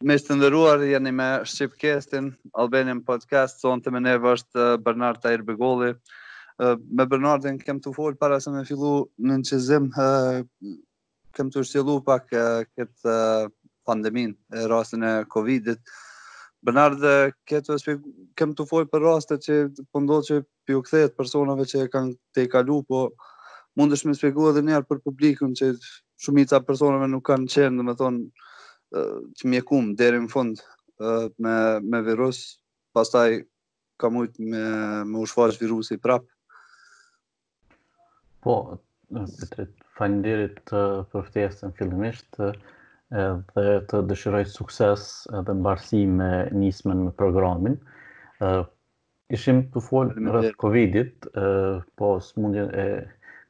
Miq të nderuar, jeni me Shqipkestin, Albanian Podcast, sonte me neve është Bernard Tair Begolli. Me Bernardin kem tu fol para se me fillu n'inçizim Kem tu shtjellu pak këtë pandeminë e rastin e Covidit. Bernard, kem tu fol për rastet që po ndodh që po ju kthehet personave që e kanë tejkalu, po mundesh me spjegu edhe niherë për publikun që shumica e personave nuk kanë qenë, domethonë, të mjekum, deri në fund, me, me virus, pastaj ka mujtë me, me u shfaq virusi prapë. Po, Petrit, faleminderit për ftesën fillimisht dhe të dëshiroj sukses edhe mbarësi me nismën me programin. Ishim tu fol rreth Covidit, po smundjen e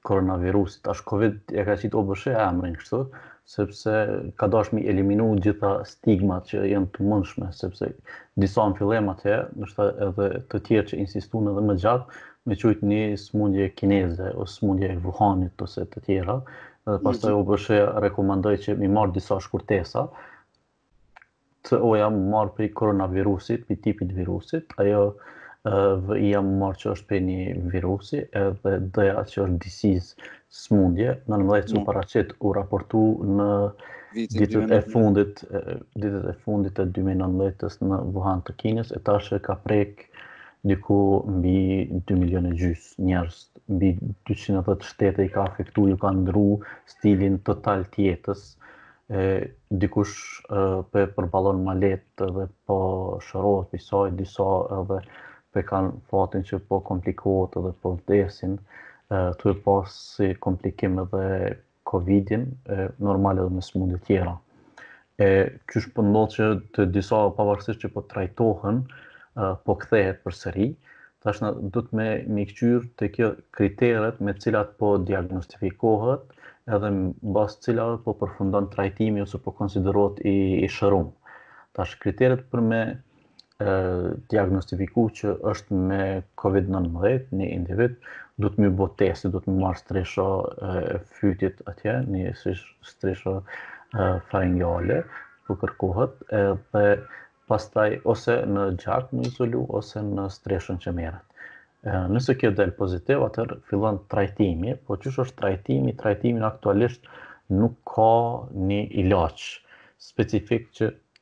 koronavirusit. Asht Covid e ka qitë OBSH e emrin kështu, sepse ka dash mi eliminu gjitha stigmat që janë të mundshme, sepse disa në fillim atje, ndoshta edhe të tjerë që insistun edhe më gjatë, me qujtë një smundje kineze, ose smundje e Wuhanit, ose të tjera, dhe pastaj OBSH-ja rekomandoi që mi marrë disa shkurtesa, CO-ja marrë prej koronavirusit, prej tipit virusit, ajo VI-ja marrë që është prej një virusi, edhe D-ja që është disease, smundje, nëntëmbëdhjetë që u paraqit u raportu në ditët e fundit, ditët e fundit të 2019 në Wuhan të Kinës, e tash ka prek Diku mbi dy milionë e gjys njerëz, mbi 210 shtete i ka afektu, ju ka ndru stilin total të jetës. E, dikush po e përballon ma lehtë dhe po shërohet prej saj, disa edhe po e kanë fatin që po komplikohet dhe po vdesin. E, tu e pas si komplikim edhe Covidin, normal edhe me smundje tjera. E qysh po ndodh që te disa pavarësisht që po trajtohen, po kthehet përsëri, tash na duhet me i kqyr te kjo kriteret me cilat po diagnostifikohet edhe në bazë të cilave po përfundon trajtimi ose po konsiderohet i, i shërum. Tash kriteret për me e diagnostifiku që është me COVID-19 një individ, duhet me ju bo testi, duhet me ju marrë strisho e fytit atje, një strisho faringjale, ku po kërkohet, edhe pastaj ose në gjak me izolu, ose në strishon që merret. Nëse kjo del pozitiv, atëherë fillon trajtimi, po qysh është trajtimi, trajtimi aktualisht nuk ka një ilaç specifik që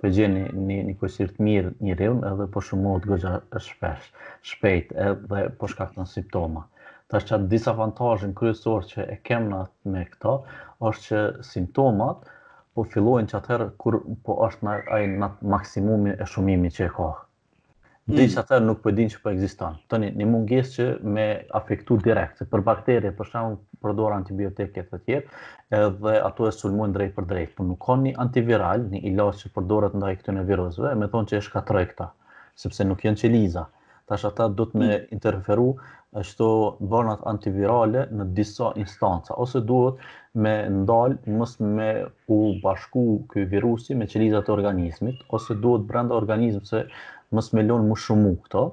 Po gjeni një një kursir të mirë njeriu edhe po shumohet goxha shpesh, shpejt edhe po shkakton simptoma. Tash qat disavantazhin kryesor që e kemna me këtë është që simptomat po fillojnë që atëherë kur po është ai në maksimumin e shumimi që e ka Mm. Dhe që atëherë nuk po e dinë që po ekziston. Tani në mungesë që me afektu direkt, se për bakterie për shembull përdor antibiotikë e të tjera, edhe ato e sulmojnë drejtpërdrejt, por nuk ka një antiviral, një ilaç që përdoret ndaj këtyre viruseve, me thënë që e shkatrron këta, sepse nuk janë qeliza. Tash ata duhet me mm. interferu Ashtu barnat antivirale në disa instanca ose duhet me ndal mos me u bashku ky virusi me qelizat e organizmit ose duhet brenda organizmit mos me lënë m'u shumu këto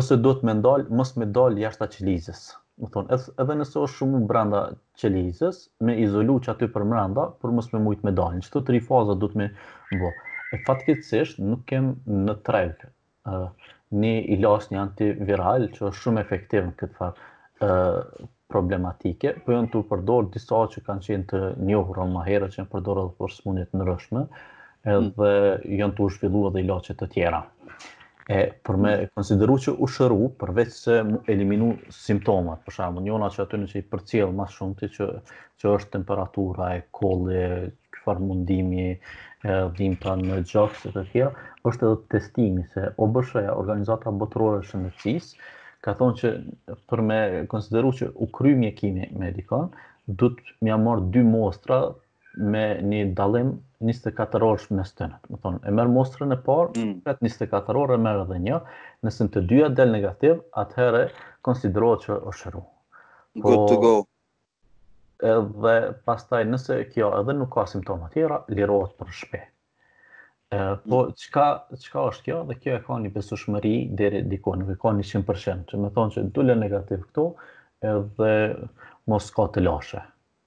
ose duhet me ndal mos me dal jashta qelizës. Me thënë, edhe, edhe nëse është shumu brenda qelizës, me izolu që aty përmrenda, për mos me mujtë me dalë. Në qëto tri faza duhet me bo. E fatkeqësisht nuk kem në treg uh, një ilaç një antiviral që është shumë efektiv në këtë farë uh, problematike, po janë tu u përdorë disa që kanë qenë të njohur ma herët që janë përdorë edhe për smundje të ndryshme, edhe mm. janë tu u zhvillu edhe ilaçe të tjera. E, për me mm. konsideru që u shëru, përveç se m'u eliminu simptomat, për shembull, njona që atyne që i përcjellë ma së shumti që, që është temperatura e kolla, njëfarë mundimi, dhimta në gjoks e të tjera, është edhe testimi se OBSH-ja, Organizata Botërore e Shëndetësisë, ka thënë që për me konsideru që u kry mjekimi me dikon, du të mja marë dy mostra me një dalim 24 orësh me stënët. Më thonë, e merë mostrën e parë, mm. 24 orë e merë edhe një, nëse të dyja del negativ, atëherë konsiderohet që është shëru. Po, Good to go. Edhe pastaj nëse kjo edhe nuk ka simptoma tjera, lirohet për shpi. E, po, çka, çka është kjo dhe kjo e ka një besushmëri deri diku, nuk e ka njëqind për qind, që me thënë që dole negativ këto edhe mos ki telashe.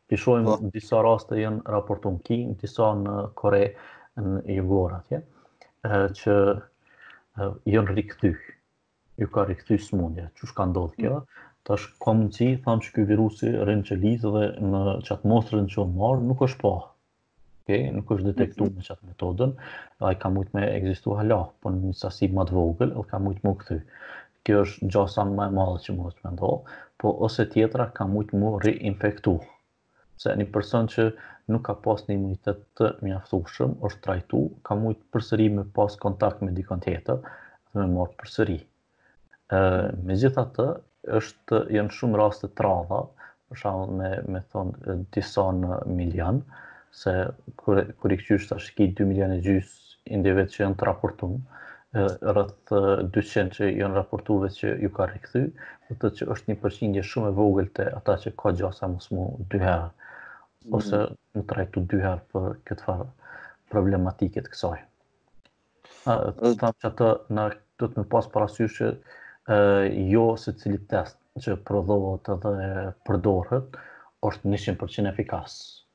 Po shohim po. disa raste janë raportu në Kinë, disa në Korenë Jugore atje, që janë rikthy. ju ka rikthy smundja,. qysh ka ndodh kjo? Tash ka mundësi, tham që ky virusi rrin n'qelizë dhe në qat mostrën që u marr nuk është pa. Okej, okay? nuk është detektu mhm. me qat metodën. Ai ka mujt me ekzistu hala, po në një sasi ma të vogël, ai ka mujt me u kthy. Kjo është gjasa ma e madhe që mund me ndodh, po ose tjetra ka mujt me u riinfektu. Se një person që nuk ka pas një imunitet të mjaftueshëm, është trajtu, ka mujt përsëri me pas kontakt me dikon tjetër dhe me marr përsëri. Ë, megjithatë, është janë shumë raste të rralla, për shembull me thonë disa në milion se kur kur i kqyr tash ki 2 milionë e gjys individë që janë të raportuar, rreth 200 që janë raportuar dhe që ju ka rikthy, do t'thotë që është një përqindje shumë e vogël te ata që ka gjasa me u smu dy herë, mm. ose me u trajtu dy herë për këtë farë problematike të kësaj. A, të thamë që atë në do të me pas parasysh që jo secili test që prodhohet edhe përdoret, është 100% efikas.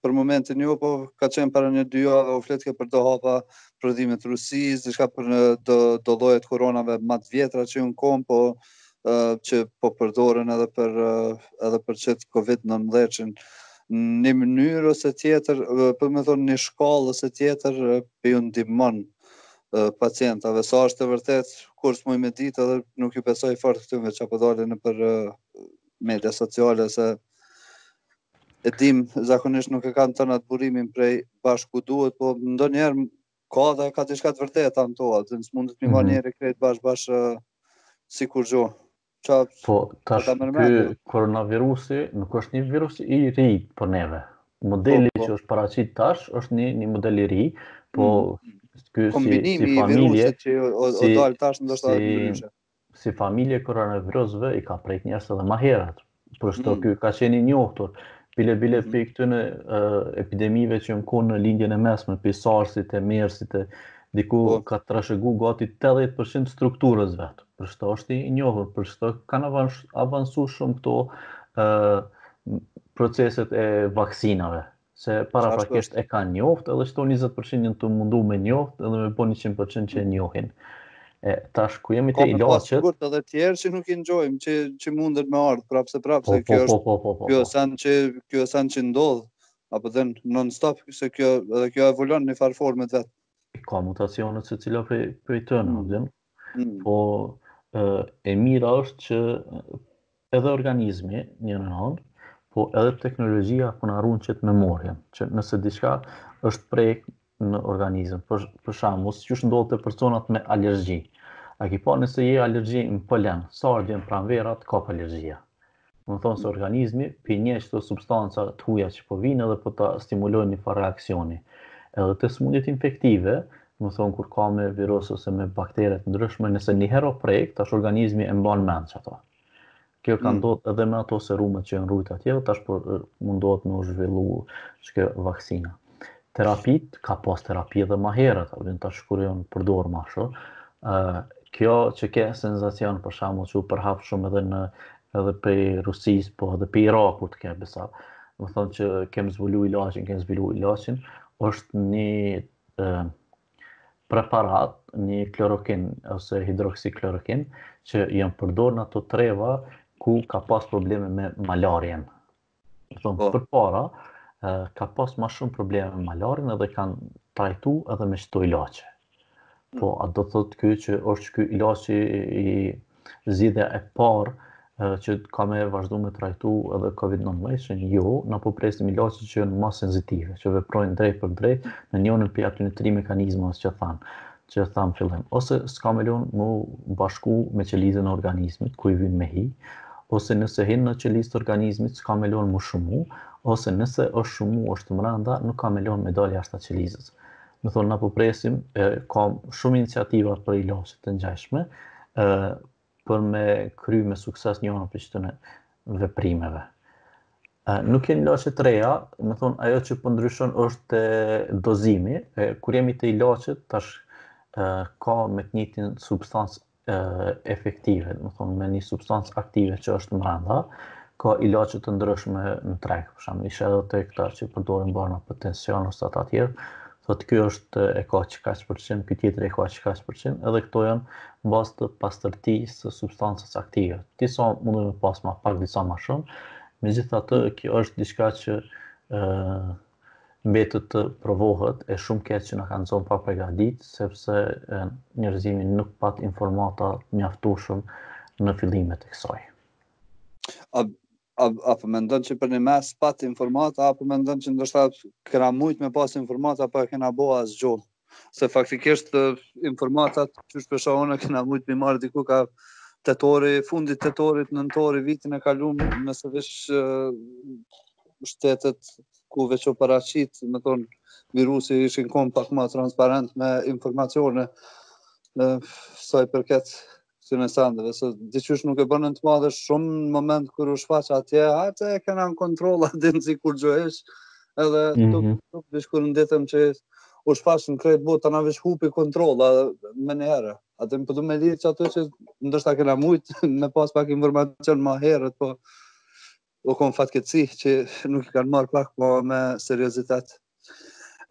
Për momentin jo, po ka qenë para një dy javë, u folke për do hapa prodhime të Rusisë, diçka për do do lloje të koronave ma të vjetra që jon kon, po që po përdoren edhe për edhe për qet COVID-19 në një mënyrë ose tjetër, po me thonë në një shkallë ose tjetër, po ju ndihmon pacientave, sa është e vërtet, kurrë s'muj me ditë edhe nuk ju besoj fort këtyve që po dalin nëpër media sociale, se E dim, zakonisht nuk e kanë t'dhanat burimin prej bash ku duhet, po ndonjëherë ka dhe ka diçka të vërtetë në to, atëherë s'mundet me i marrë mm -hmm. njeri krejt bash bash uh, si kurgjo. Qa, po, tash, ky koronavirusi nuk është një virus i ri për neve. Modeli po, po. që është paraqit tash është një, një model i ri, po mm -hmm. ky si, si familje, si, o, o tash, si, si, si familje e koronavirusve i ka prek njerëz edhe ma herët. Për qato mm. ky ka qenë i njohtur. Bile bile mm. prej këtyne uh, epidemive që janë konë në Lindjen e Mesme, prej SARS-it e MERS-it e diku po. ka trashëgu gati 80% t'strukturës vet. Për qato është i njohtur, për qato kanë avansu shumë këto uh, proceset e vaksinave. se paraprakisht Qartë është. e kanë njoftë, edhe qëto 20% janë tu u mundu me njoftë edhe me bo 100% që e njohin. E, tash, ku jemi te Ka me pas ilaçet, sigurt edhe tjerë që nuk i njojmë, që që munden me ardh prapë se prapë po, se po, kjo po, është po, po, po, kjo po. është sen që kjo është sen që ndodh po them non stop se kjo edhe kjo evoluon në njëfarë forme të vet. Ka mutacionet secila prej, prej tyne, Mm. mm. Mm. Po e mira është që edhe organizmi njanën anë, po edhe teknologjia po na run qet memorien, që nëse diçka është prek në organizëm, për për shembull, siç është ndodh te personat me alergji. A ki pa nëse je alergji në polen, sa ardhja e pranverës të kap alergjia. Domethonë se organizmi po i njeh qëto substanca të huaja që po vijnë edhe po ta stimulojnë një farë reaksioni. Edhe te smundjet infektive, domethonë kur ka me virus ose me baktere të ndryshme, nëse një herë o prek, tash organizmi e mban mend qato. Kjo ka mm. ndodh edhe me ato serumet që janë rujt atje, tash po mundohet me u zhvillu qekjo vaksina. Terapitë, ka pas terapi edhe ma herët, a din, tash kur janë përdorur ma shumë. ë kjo që ke senzacion për shembull që u përhap shumë edhe në edhe pi Rusisë, po edhe pi Irakut besa. Thonë që kem zbulu ilaçin, kem zbulu ilaçin, është një ë preparat, një klorokin ose hidroksiklorokin që janë përdorur në ato treva ku ka pas probleme me malarien. Këto po. përpara, ka pas ma shumë probleme me malarin edhe kanë trajtu edhe me qëto ilaçe. Mm. Po, a do të thotë ky që është ky ilaç i zgjidhjes së parë, që ka me vazhdu me trajtu edhe COVID-19, që jo, na po presim ilaçe që janë ma senzitive, që veprojnë drejtpërdrejt, në njonin pi atyne tri mekanizmave që thanë. që thamë n'fillim, ose s'ka me lënë m'u bashku me qelizën e organizmit, ku i vyn me hi, ose nëse hin në qelizë të organizmit, s'ka me lënë m'u shumu, ose nëse është shumu, është mranda, nuk ka me lënë me dalë jashta qelizës. Domethonë, na po presim, e, ka shumë iniciativa për ilaçe të ngjajshme, e, për me kry me sukses njonën pi qëtyne veprimeve. Nuk kemi ilaçe të reja, domethonë, ajo që po ndryshon, po, është te dozimi, kur jemi te ilaçet, tash ka me të njëjtën substancë efektive, domethonë, me një substancë aktive që është mrenda, ka ilaçe të ndryshme në treg, për shembull, siç edhe te e këta që përdorin barna për tension ose ata tjerët, thotë ky është e ka kaq e kaq përqind, ky tjetër e ka kaq e kaq përqind, edhe këto janë në bazë të pastërtisë së substancës aktive. Disa munden me pas ma pak, disa ma shumë, megjithatë kjo është diçka që e, mbetet të provohet e shumë keq që na ka zonë pa pregatit, sepse e, njerëzimi nuk pat informata mjaftueshëm në fillimet e kësaj. A, A apo mendon që përnjimend s'pat informata apo mendon që ndoshta kena mujt me pas informata po s'kena bo asgjo? Se faktikisht informatat qysh pe shoh una kena mujt me i marrë diku ka tetori, fundit tetorit, nëntori, vitin e kalum, nëse veç uh, shtetet ku veç u paraqit, me thonë, virusi ishin kon pak ma transparent me informacione, uh, sa i përket këtyre sendeve, se disi qysh nuk e bënë të madhe shumë në moment kur u shfaq atje, atë e kena në kontrol a din sikur gjoja, edhe mm -hmm. tuk, tuk, veç kur ne ditëm që u shfaq në krejt botë, tana veç hupi kontrolla, edhe me një herë. Atë po du me ditë ato që ndoshta kena mujtë me pas pak informacion ma herët, po U kon fatkeqësi që nuk i kanë marrë pak ma me seriozitet.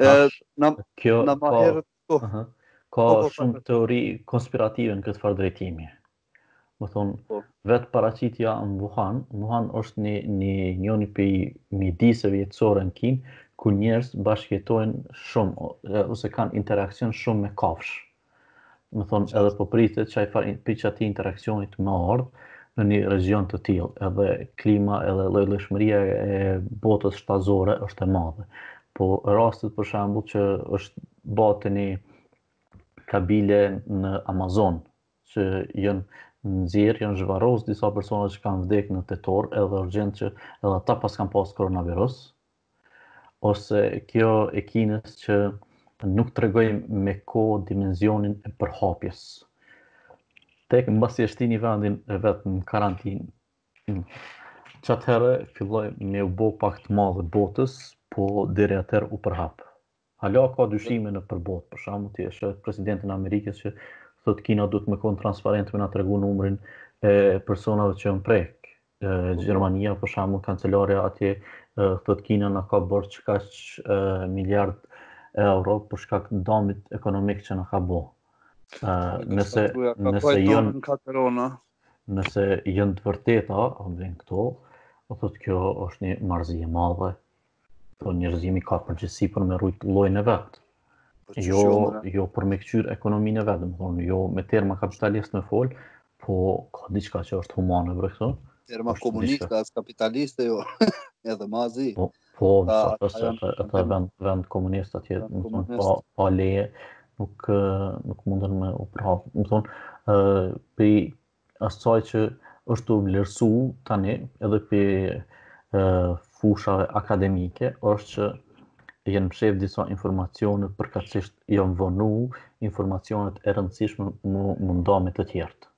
Ë na kjo na po, herë po. Uh -huh. Ka po, po, shumë po, teori konspirative në këtë farë drejtimi. Me thonë, po. vetë paraqitja në Wuhan, Wuhan është një, një njoni prej midiseve jetësore në Kinë, ku njerëz bashkjetojnë shumë, ose kanë interaksion shumë me kafshë. Me thonë edhe po pritet që ai far prej atij interaksionit me ardhë në një regjion të tillë, edhe klima edhe llojllojshmëria e botës shtazore është e madhe. Po rastet për shembull që është bo te një kabile në Amazon, që janë nxjerrë, janë zhvarros disa persona që kanë vdek në tetor, edhe u gjet që edhe ata pas kanë pas koronavirus, ose kjo e Kinës që nuk tregoi me kohë dimensionin e përhapjes. Tek mbasi e shtini vendin e vet në karantinë. Hmm. Çatëherë filloi me i bo pak të madhe botës, po deri atëherë u përhap. Hala ka dyshime nëpër botë, për shembull e kishe presidentin e Amerikës që thot Kina duhet me konë transparent me na tregu numrin e personave që jan prek. Gjermania, për shembull, kancelarja atje, thot Kina na ka borxh kaq e kaq miliard euro për shkak të damit ekonomik që na ka bo. Nëse janë... Nëse janë të vërteta, o më këto, o thot kjo është një marrëzi e madhe, Po njerëzimi ka përgjegjësi për me rujt llojin e vet. Po, jo, jo për me këqyrë ekonominë e vet, me thonë, jo me terma kapitalist me folë, po ka diçka që është humane bre këtu. Terma është komuniste, diçka... as kapitaliste, jo, edhe ma zi. Po, po ta, sa është atë, atë vend, vend komunist atje, me thonë, pa, pa leje, nuk, nuk mundën me u përhapë. Me thonë, uh, asaj që është u vlerësu tani edhe pi fushave akademike, është që janë mshef disa informacione përkatsisht janë vonu informacionet e rëndësishme me mund edhe të tjerët.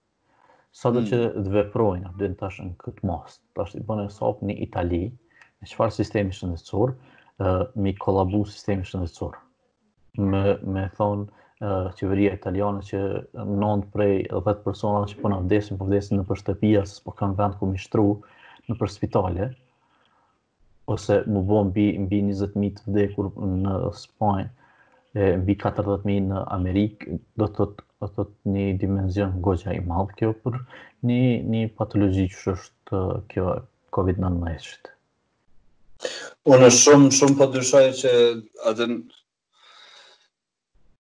Sado hmm. që të veprojnë, dhe në tash në këtë masë, tash i bënë e zap një Itali, me çfarë sistemi shëndetësor, me i kolabu sistemi shëndetësor. me me thanë uh, qeveria italiane që 9 prej 10 persona që po na vdesin, po vdesin nëpër shtëpi, se s'po kanë vend ku me i shtru nëpër spitale ose me bo mbi, mbi 20.000 të vdekur në Spanjë, e mbi 40.000 në Amerikë, do të thotë do të thotë një dimension goxha i madh kjo për një një patologji qysh është kjo COVID-19. Unë shumë, shumë po dyshoj që atë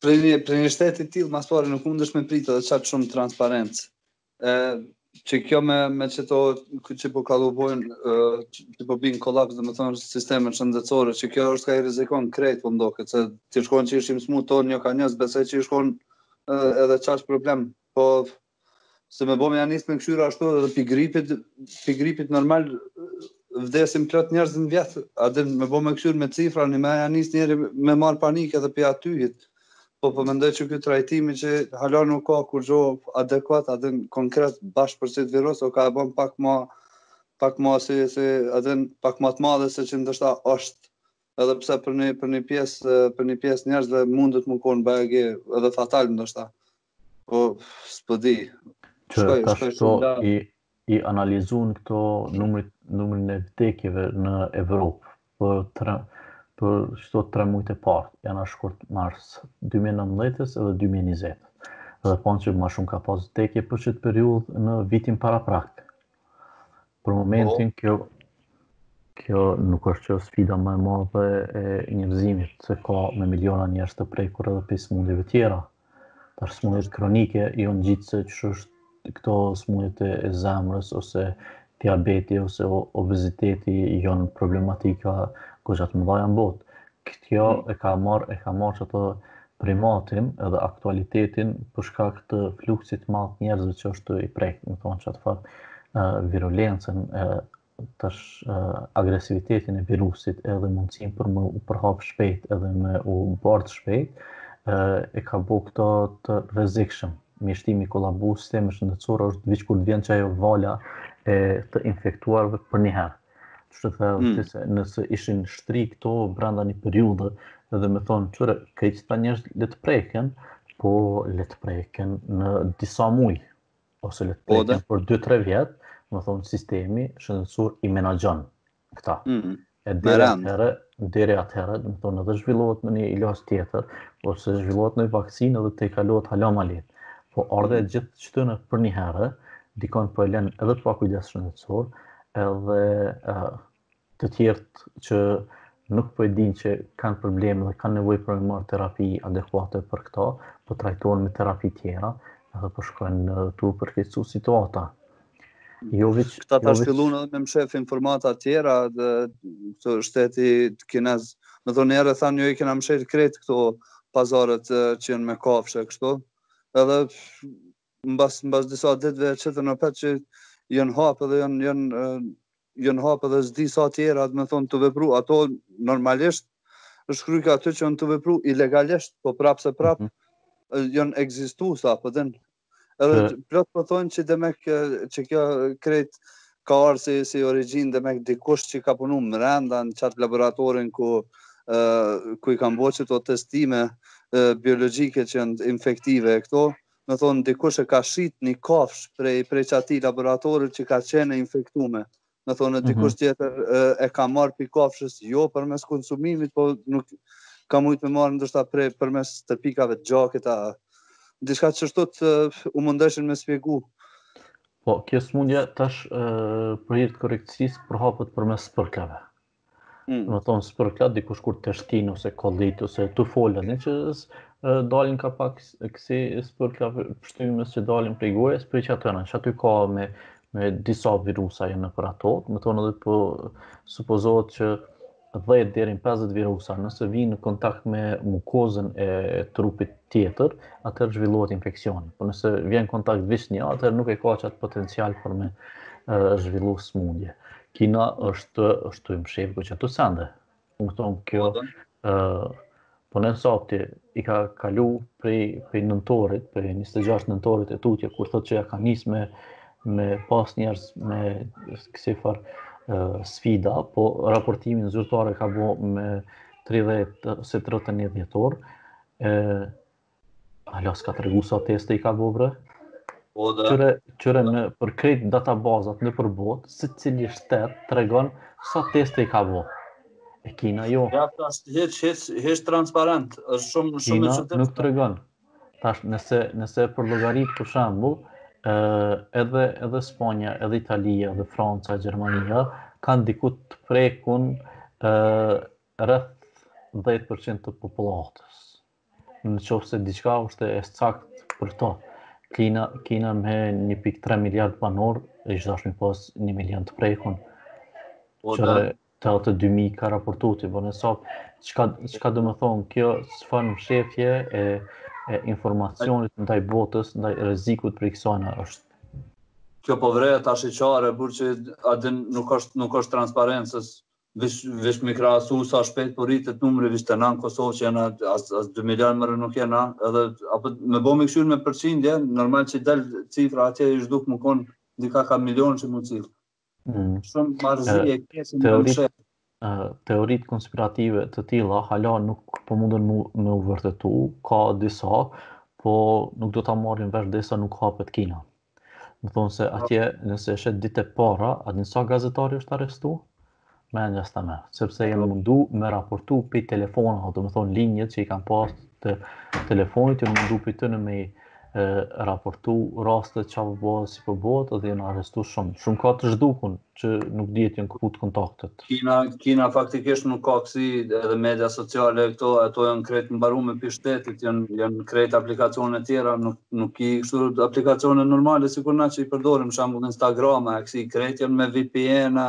prej një, prej një shteti të tillë, ma s'pari nuk mundesh me pritë edhe qaq shumë transparencë. E, që kjo me, me qëto, që po kolabojnë, që po bijnë kolaps domethënë sisteme shëndetsore, që kjo është ka i rrezikon krejt, po m'doket, se ti shkon që ishim smu, to një ka njës, besoj që i shkon edhe qajsh problem, po Se me bo me ja nis me kqyr ashtu edhe pi gripit, pi gripit normal vdesin plot njerëz në vjet. A dhe me bo me kqyr me cifra, me ja nis njeri me marrë panik edhe pi atyhit. Po po mendoj që ky trajtimi që hala nuk ka kurgjo adekuat, a dhe konkret bash për qëtë virus, o ka e bon pak ma pak ma si, si a dhe pak ma të madhe se që ndoshta është edhe pse për një për një pjesë për një pjesë njerëzve mundet me kon bajagi edhe fatal ndoshta Po, s'po di. Që shkoj, tash shkoj, këto da... i, i analizun këto numrit, numrin e vdekjeve në Evropë për, tre, për shto tre mujtë e parë, janar shkurt mars 2019 edhe 2020. Dhe panë që ma shumë ka pas vdekje për qëtë periudhë në vitin paraprak. Për momentin po. kjo kjo nuk është ajo sfida ma e madhe e njerëzimit, se ka me miliona njerëz të prekur edhe pi smundjeve tjera. Tash smundjet kronike, jon gjithsesi qysh këto smundjet e zemrës, ose diabeti, ose obeziteti, jon problematika goxha të mëdhaja në botë. Kjo mm. e ka marrë, e ka marrë qato primatin edhe aktualitetin për shkak të fluksit të madh njerëzve që është tu i prek, me thonë qatë far virulencën e, tash agresivitetin e virusit edhe mundësin për me u përhap shpejt edhe me u bart shpejt e ka bo këto të rrezikshëm me shti me kolabu sistemi shëndetësor është veç kur të vjen qajo vala e të infektuarve për njëherë Çfarë thënë mm. ti se nëse ishin shtri këto brenda një periudhe do me thonë që krejt këta njerëz le të preken, po le të preken në disa muaj ose le të po, preken për 2-3 vjet, me thonë sistemi shëndetësor i menaxhon këta. Mm. E deri atëherë, deri atëherë, do me thonë, edhe zhvillohet një ilaç tjetër ose zhvillohet një vaksinë dhe të kalohet hala ma lehtë. Po ardhe mm. gjithë çtënë përnjëherë, dikon po e lën edhe pa kujdes shëndetësor, edhe uh, të tjerët që nuk po e dinë që kanë probleme dhe kanë nevojë për me marrë terapi adekuate për këto, po trajtohen me terapi tjera, edhe po shkojnë tu përkeqësu situata. Jo veç, këta tash fillun edhe me mshef informata tjera dhe të shtetit kinez. Me thonë njëherë e thanë, jo i kena mshef krejt këto pazaret që janë me kafshë, kështu. Edhe mbas mbas disa ditëve e gjetën apet që janë hapë dhe janë janë janë hapë dhe s'di sa tjera, do me thonë tu vepru ato normalisht shkruke aty që janë tu vepru ilegalisht, po prapë se prapë mm -hmm. janë ekzistu a po e din. Edhe mm. plot po thonë që demek që kjo krejt ka ardh si si origjinë demek dikush që ka punu mrenda në qat laboratorin ku ë uh, ku i kanë bo qëto testime uh, biologjike që janë infektive e këto me thonë dikush e ka shit një kafshë prej, prej qatij laboratorit që ka qenë e infektume. Me thonë mhm. dikush tjetër e ka marrë prej kafshës, jo përmes konsumimit, po nuk ka mujtë me marrë ndoshta prej përmes stërpikave të gjakit, a diçka qashtu u mundeshin me spjegu. Po, kjo sëmundja tash për hir të korrektësisë përhapet përmes spërkave. Mm. Me thonë, spërkla dikush kur teshtin ose kollit ose tu folë, që dalin ka pak kësi spërkla pështymës që dalin prej gojës, prej qatyne, që aty ka me, me disa virusa e nëpër ato, me thonë edhe po supozohet që 10 deri në 50 virusa, nëse vijnë në kontakt me mukozën e trupit tjetër, atër zhvillohet infeksioni. Po nëse vjen kontakt veç një, atër nuk e ka qat potencial për me zhvillu sëmundje. Kina është është tu i mshefë qato sende. Unë këto unë kjo, po, po në sati i ka kalu prej, prej nëntorit, prej 26 nëntorit e tutje, kur thotë që ja ka nis me, me pas njerëz me kësi far sfida, po raportimin zyrtar e ka bo me 30 ose 31 dhjetor, Hala s'ka tregu sa teste i ka bo, bre? Po, dhe... Qyre, qyre nëpër krejt databazat nëpër botë, secili shtet tregon sa teste i ka bo. E Kina jo. Ja, ta është hiç, hiç, hiç transparent, është shumë, shumë Kina, e qëtërës. Kina nuk tregon. Tash nëse, nëse përllogarit për shembull, edhe, edhe Spanja, edhe Italia, edhe Franca, Gjermania, kanë diku të prekun rreth 10% të popullatës. Në qoftë se diçka është e saktë për to. Kina, Kina me 1.3 miliard banorë, është dashtë me i pas 1 milion të prekun. Po, 82.000 ka raportu të i bërë në sapë. Çka, çka domethonë, kjo si farë mshefje e, e informacionit ndaj botës, ndaj rezikut prej kësajna është. Kjo po vërehet tash qartë, burë që adin nuk është, nuk është transparencë, Veç me krahasu sa shpejt po rritet numri veç te na në Kosovë që jena as as 2 milionë more nuk jena na, edhe po me bo me kqyrë me përqindje, normal që del cifra atje ish dashtë me kon dika ka milionë që mund cifrë. Mm. Shumë marrëzi e kesin të mëshe. Teoritë konspirative të tilla, hala nuk po mundën mu, me u vërtetu, ka disa, po nuk do ta marrim vesh derisa nuk hapet Kina. Domethonë se atje, nëse sheh ditët e para, a din sa gazetari është arrestu, me e njës të me, sepse janë mundu me raportu prej telefona, domethonë linjat që i kanë pas të telefonit, janë mundu prej tyne me i raportu rastet çka po bëhet, si po bëhet, edhe janë arrestu shumë. Shumë ka të zhdukun, që nuk dihet janë këput kontaktet. Kina, Kina faktikisht nuk ka kësi edhe media sociale, këto ato janë krejt mbarume prej shtetit, janë, janë krejt aplikacione tjera, nuk, nuk ki kështu aplikacione normale, sikur na që i përdorim, shembull Instagram, e kësi krejt janë me VPN,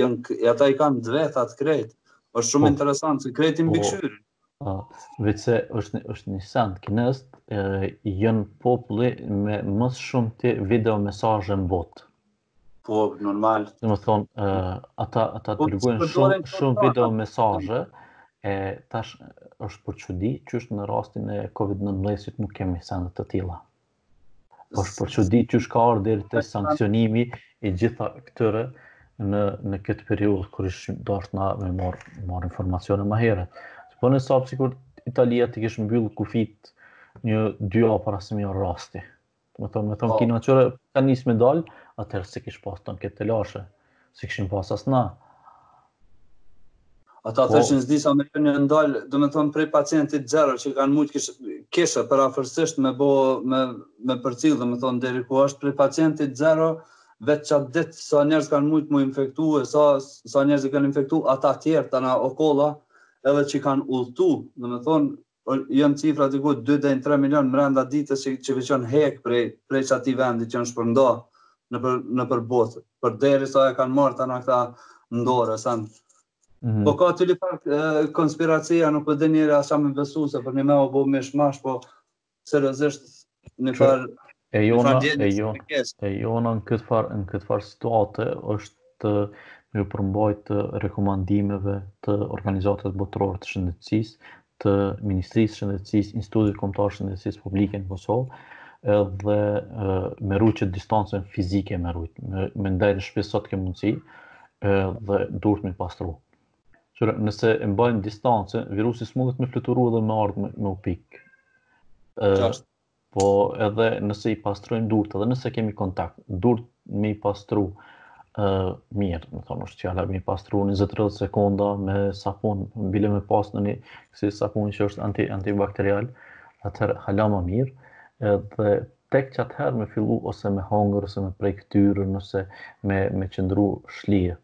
janë, ata i kanë të vetat krejt, është shumë po, interesant, se krejt i po, mbikëqyrin. Po, veç se është, është një send, kinezët, e, janë populli me më së shumti video mesazhe në botë. Po, normal. Domethonë, uh, ata, ata po, dërgojnë shumë, shumë video mesazhe, e tash është për çudi, qysh në rastin e COVID-19 nuk kemi sende të tilla. Po është për çudi, qysh ka ardhë te sanksionimi i gjitha këtyre në, në këtë periudhë, kur është dashtë na me marrë marrë informacione ma herët. Po në sapë, sikur Italia t'i kish mbyllë kufijtë nja dy javë para se një rasti. Domethonë, domethonë, po. Kina kur ka nisë me dalë, atëherë s'i kish pas tanë këto telashe, s'i kishim pas as na. Ata po. të është në zdisa me për një ndalë, domethonë prej pacientit zero që kanë mujtë kish, kish përafërsisht me bo, me, me përcjellë, domethonë, deri ku është prej pacientit zero, veç qat ditë sa njerëz kanë mujtë mu infektu, e sa, sa njerëz i kanë infektu, ata tjerë tana okolla, edhe që kanë udhëtu, domethonë, Po janë cifra diku dy deri në tre milionë mbrenda ditës që veç janë hek prej prej qatij vendi që janë shpërnda nëpër nëpër botë përderisa e kanë marrë tana këta në dorë sa mhm. Po ka turlifar konspiracija, nuk po din njeri as çka me besu, se përnjëme u bo mishmash, po seriozisht në far e jona e jona e jona në këtë far në këtë far situate është me ju përmbajt rekomandimeve të organizatës botërore të shëndetësisë, të Ministrisë së Shëndetësisë, Institutit Kombëtar të Shëndetësisë Publike në Kosovë, edhe me rujt qët distancën fizike me rujt, me, me ndejt në shpi sa t'ke mundësi, edhe durët me pastru. Qëra, nëse e mbajmë distance, virusi s'mundet me fluturu edhe me ardhë me, me u pikë. Qashtu. Po edhe nëse i pastrojmë durët, edhe nëse kemi kontakt, durët me i pastru uh, mirë, domethonë është qala, me i pastru një 20-30 sekonda me sapun, bile me pas në një kësi sapun që është anti, antibakterial, atëherë hala ma mirë, edhe tek që atëherë me fillu ose me hongër, ose me prek ftyrë, ose me, me qëndru shlirë.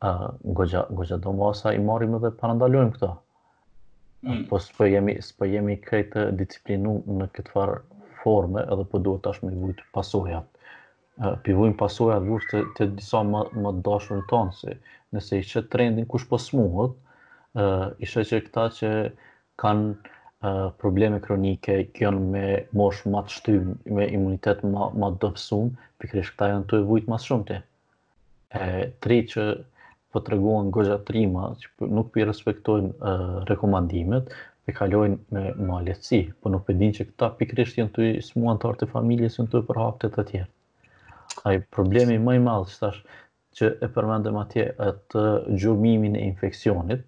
Goxha, goxha do masa i marrim edhe parandalojmë këto. Mm. Po s'po jemi, s'po jemi krejt të disiplinu në këtë farë forme edhe po duhet tash me vujtë pasojat. P'i vujnë pasojat vujtë të, të disa ma, ma të dashurit tonë, se nëse e kqyr trendin kush po smuhet, e sheh që këta që kanë probleme kronike, janë me moshë ma të shtymë, me imunitet ma, ma të dobsun, pikërisht këta janë tu e vujtë ma së shumti. e t'ri që po tregohen goxha trima, që po nuk po i respektojnë uh, rekomandimet, po e kalojnë me ma lehtësi, po nuk po e dinë që këta pikërisht janë tu i smu anëtarët e familjes, janë tu e përhap te të tjerë. Ai problemi më i madhë që tash, që e përmendëm atje atë gjurmimin e infeksionit,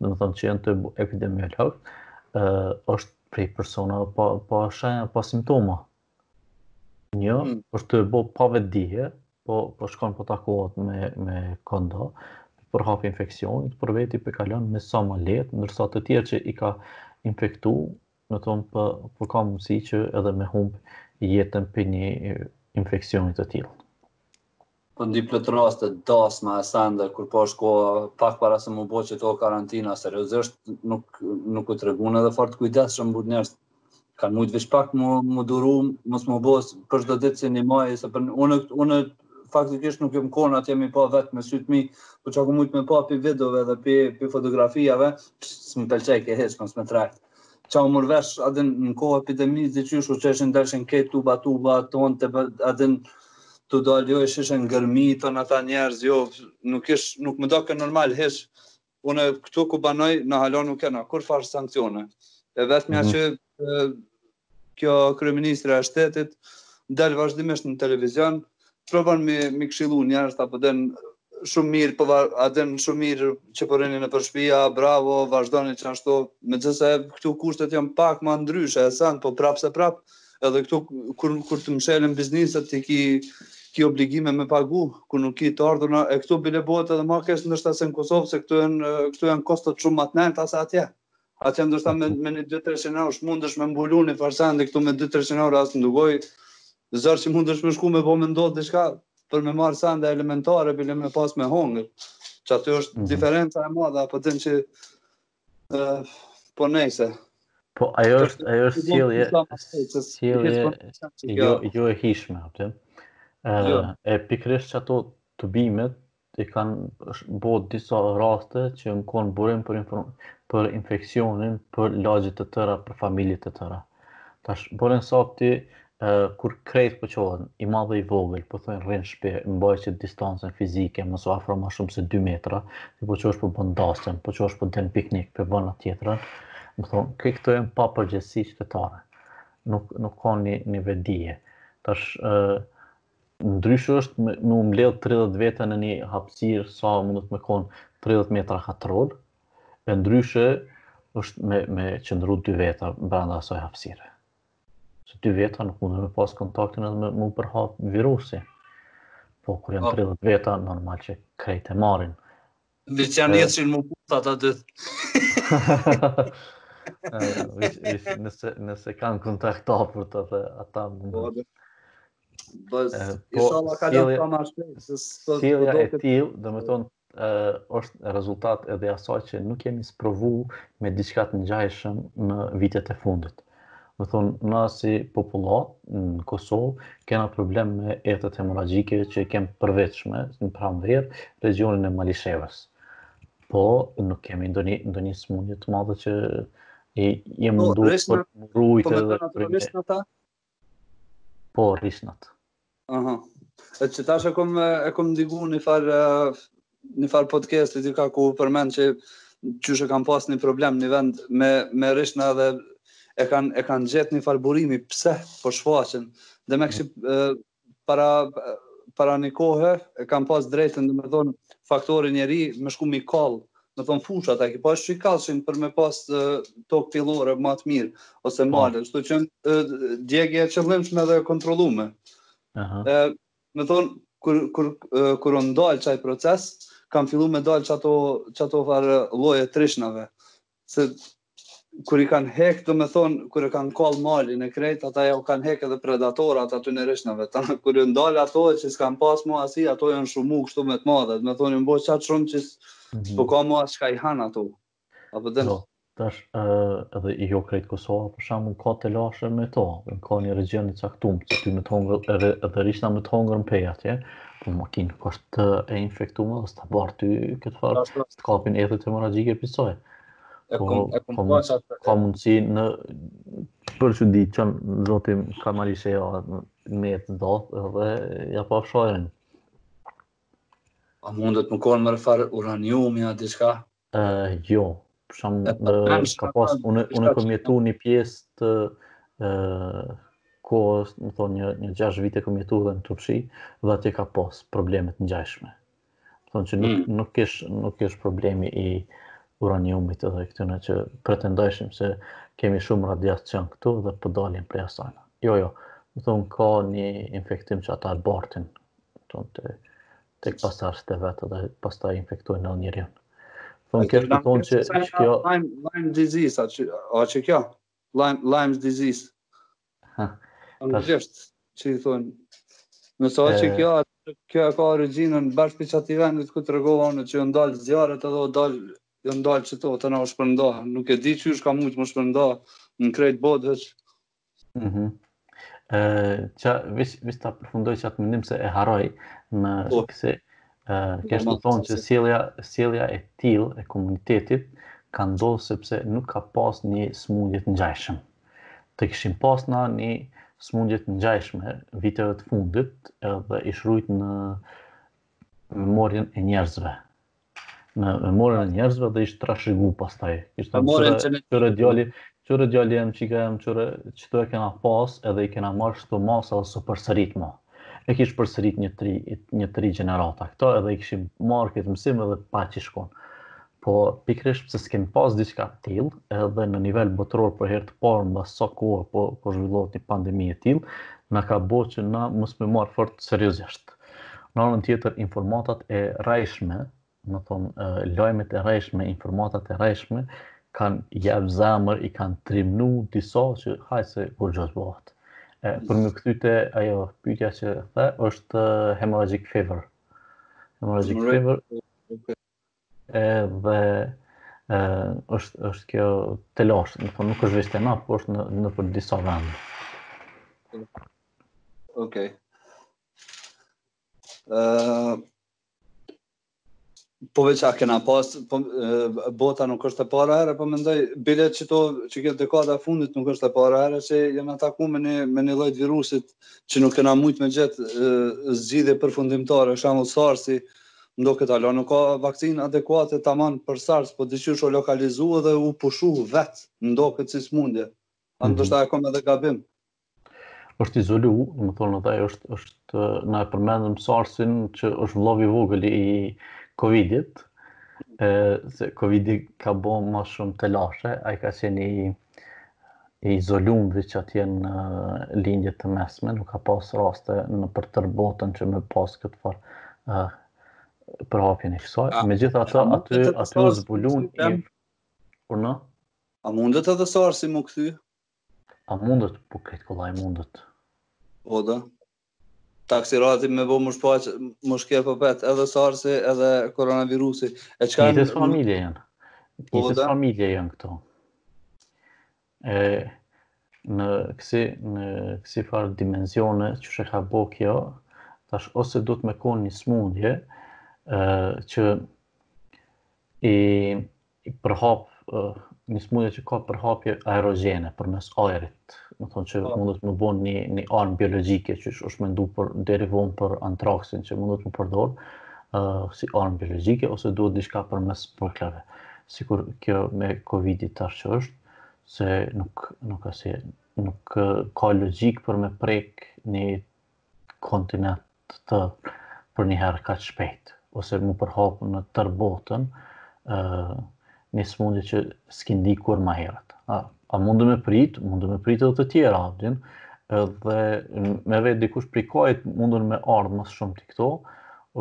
domethonë që janë epidemiolog, uh, është prej persona pa, pa shenja, pa simptoma, Një, mm. Është tu e bo pa vetëdije, po, po shkon po takohet me, me kondo, përhap infeksionin, për veti po e kalon me sa ma lehtë, ndërsa të tjerë që i ka infektu, domethonë po, po ka mundësi që edhe me humbë jetën pi një infeksioni të tillë. Po ndi plot raste dasma e sende kur po është koha pak para se mu bo qito karantina seriozisht nuk nuk u treguan edhe fort kujdesshëm but njerëz kanë mujt veç pak mu mu duru mos mu bo për çdo ditë si një maj se për unë unë faktikisht nuk jam kon atje me i pa vet me syt e mi po çka kom mujt me pa pi videove dhe pi pi fotografijave s'më pëlqejke hiç mos me t'rrejt Ça u mor vesh, a din, në kohë të epidemisë, dhe qysh u çojshin delshin krejt tuba tuba, a din, tu dalë, jo ishin grumbull ata njerëz, jo, nuk ish, nuk m'u doke normal, hiç, unë këtu ku banoj, na hala nuk kena kurrfarë sankcione, e vetmja mm -hmm. që, Kjo kryeministrja e shtetit del vazhdimisht në televizion, provon me i këshillu njerëzit, a po din shumë mirë, po a din shumë mirë që po rrini nëpër shtëpi, a bravo, vazhdoni që ashtu, megjithëse këtu kushtet janë pak më ndryshe, e sen, po prapë se prapë, edhe këtu kur, kur të mshelen bizneset, ti ki, ki obligime me pagu, kur nuk ki të ardhuna, e këtu bile bëhet edhe ma keq ndoshta se në Kosovë, se këtu janë, këtu janë kostot shumë ma të nalta se atje. Atje ndoshta me, me një 2-3 qind euro mundesh me mbulu një farë sendi, këtu me 2-3 qind euro as me dëgju, zor që mundesh me shku me po me ndodhë diçka për me marrë sende elementare, bile me pas me hongër, që aty është mm -hmm. diferenca e madhe, a po din që uh, po nejse. Po, ajo është, ajo është cilje, cilje, jo, jo e hijshme. Jo. E pikërisht qato tubimet, i kanë bo disa raste që me konë burim për, inform, për infeksionin për lagje të tëra, për familje të tëra. Tash besa ti uh, kur krejt po çohen, i madh e i vogël, po thonë rri n'shpi, mbaje distancën fizike, mos u afro ma shumë se 2 metra, ti po çohesh po bon dasëm, po çohesh po del piknik, po bon ato tjerat, domethonë, kjo kjo është papërgjegjësi qytetare, nuk, nuk ka një, një vetëdije. Tash, uh, Ndryshe është me, me u mbledh 30 veta në një hapësirë sa mundet me konë 30 metra katrorë, e ndryshe është me me qëndru dy veta brenda asaj hapësire. Se dy veta nuk munden me pas kontaktin edhe me u përhap virusi. Po kur janë 30 po. veta normal që krejt e marrin. Veç janë një qënë më putë ata dy. nëse, nëse kanë kontakta apet edhe ata më në... Bëz, i po, ishalla kalon sa ma shpejt, sjellja e tillë, domethonë, është rezultat edhe asaj që nuk jemi sprovu me diçka të ngjashme në vitet e fundit. Domethonë, na si popullatë në Kosovë, kena problem me ethet hemorragjike që i kem përvitshme në pranverë, regjionin e Malishevës. Po, nuk kemi ndonjë ndonjë smundje të madhe që jem po, mundu për me u rujtë po, dhe për një. Po, rriqnat. Aha. E që tash e kom, e kom ndigu një farë një farë podcast a diçka ku përmend që qysh e kanë pas një problem një vend me, me rriqna dhe e kanë e kanë gjetë një farë burimi pse po shfaqen dhe m'u dok se para para një kohë e kanë pas të drejtën domethonë faktori njeri me shku me i kall domethonë fushat, a ke pas që i kallshin për me pas tokë pjellore ma të mirë, ose po. male, kështu që djegje e qëllimshme dhe e kontrollume. Aha. E, me thonë, kur, kur, kur u ndal qaj proces, kanë fillu me dalë qato, qato farë lloje t'rriqnave, se kur i kanë hek, do me thonë, kur e kanë kallë malin e krejt, ata ja u kanë hek edhe predatorat atyne rriqnave, ta kur ju ndal ato e që s'kanë pas ma asi, ato janë shumu kështu me të madhe, do me thonë, jon bo qaq shumë që mhm. s'po ka ma as çka i han ato. Apo dhe? Jo, tash, edhe jo krejt Kosova, për shembull ka telashe me to, në ka një regjion i caktum, që ty me të hongër, edhe, edhe rriqna me të hongër në Pejë atje, po mos koftë e infektume, dhe s'ta bart ty këtë farë, të kapin ethet hemorragjike pësojë. E po, kum e kum po, po, po, ka mundësi nëpër që di që në zotim ka Malishevë me të do dhe ja pa shojen A mundet me konë naj farë uraniumi a diçka? Uh, jo, për shembull uh, ka pas, unë, unë kom jetu një pjesë të uh, kohës, methonë një, një gjashtë vite kom jetu dhe në Turqi dhe atje ka pas probleme të ngjashme Thonë që nuk, mm. nuk, ish, nuk ish problemi i uraniumit edhe këtyne që pretendojshim se kemi shumë radiacion këtu dhe po dalin prej asaj. Jo, jo, methonë ka një infektim që ata e bartin, thonë të tek pasardhësit e vet dhe pastaj infektojnë njerin. Thonë kjo është thonë që kjo... Lyme, Lyme disease, a qe, a qe kjo? Lyme, Lyme disease. Në gjështë, që i thonë, në sa që kjo, kjo e ka origjinën bash pi qatij vendit ku tregova unë, që jon ndal zjarret edhe jon dal, jon dal qëto, tana u shpërnda, nuk e di qysh ka mujt me u shpërnda, në krejt botë veç. Mm -hmm. Qa, veç, veç ta përfundoj qat mendim se e harroj, në po. këse, kështu thonë që sjellja, sjellja e tillë e komunitetit, ka ndodhë sepse nuk ka pas një smundje të ngjajshme. Mm Të kishim pas nanjë smundje të ngjashme viteve të fundit edhe ish rujt në memorien e njerëzve. Në memorien e njerëzve dhe ish trashëgu pastaj. Ish thonë qyre djali, qyre djali jem çika jem qyre qëto e kena pas edhe i kena marrë qëto masa dhe s'e përsërit ma. e kish përsërit një tri, një tri gjenerata. Këto edhe i kishim marrë këtë mësim edhe paç i shkon. Po pikërisht pse s'kem pas diçka t'tillë, edhe në nivel botëror për herë të parë mbas sa kohe po, po zhvillohet një pandemi e tillë, na ka bo që na mos me marrë fort seriozisht. Në anën tjetër, informatat e rrejshme domethonë, lajmet e rrejshme, informatat e rrejshme, u kanë jap zemër, i kanë trimnue disa që hajt se kurgjo s'bohet. E, për m'u kthy te ajo pytja që the, është hemorrhagic fever. Hemorrhagic fever, okay. e, dhe e, është, është kjo telashe, domethonë, nuk është veç te na, po është në, nëpër disa vende. Okej. Okay. Uh, Po veç a kena pas, po, bota nuk është e para herë, po mendoj, bile që të, që kjo dekada e fundit nuk është e para herë, që jena taku me një, me një lloj t'virusit që nuk kena mujt me gjetë zgjidhje përfundimtare, shembull sarsi, me m'doket ala, nuk ka vaksinë adekuate taman për sars, po diqysh u lokalizu edhe u pushu vetë, m'doket si smundje, a mhm. ndoshta e kom edhe gabim, është izolu, domethonë edhe është është na e përmendëm sarsin që është vllau i vogël i Covidit, ë se Covidi ka bë më shumë telashe, ai ka qenë i i izolum veç atje në lindje të mesme, nuk ka pas raste nëpër tërë botën që me pas këtë farë përhapjen e kësaj. Megjithatë aty aty u zbulun i por në a mundet edhe sarsi m'u kthy A mundet, bukur kollaj mundet. Po da. Taksirati me bo m'u shfaqë, me shkri për qetë, edhe sarsi, edhe koronavirusi. E çka... Njëjtës familje janë. Po njëjtës familje janë këto. E, në kësi, në kësi farë dimenzione qysh e ka bo kjo, tash ose duhet me konë një smundje, e, që i përhap një smundje që ka përhapje aerogjene përmes ajrit, domethonë që po. mundet m'u bo një, një armë biologjike që është mendu për deri vonë për antraksin që mundet m'u përdor uh, si armë biologjike ose duhet diçka përmes pikëlave. Sikur kjo me Covid-i tash që është, se nuk, nuk, s'e, nuk ka logjikë për me prek një kontinent të tërë përnjëherë kaq shpejt ose m'u përhap në tërë botën ë një sëmundje që s'ki ndi kurrë ma herët. A, a mundë me prit, mundë me prit edhe të tjera Ardian, edhe me vetë dikush prej kahit munden me ardhë më së shumti këto,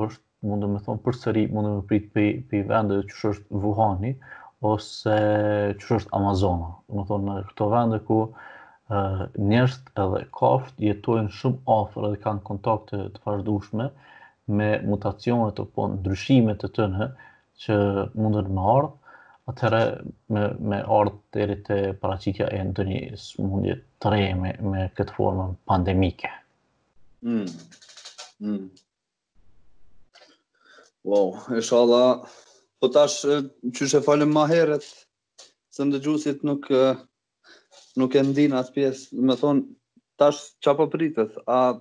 është mund, domethonë përsëri mund me prit për për vende siç është Wuhani ose siç është Amazona. Domethonë këto vende ku njerëzit edhe kafshët jetojnë shumë afër dhe kanë kontakte të vazhdueshme me mutacionet apo ndryshimet e tyne që munden me ardhë, atëherë me, me ardhë deri te paraqitja e ndonjë smundje të re me këtë formën pandemike. Mm. Mm. Wow, ishalla, po tash qysh e folëm ma herët, se dëgjusit nuk, nuk e ndinë atë pjesë, domethonë, tash çka po pritet, a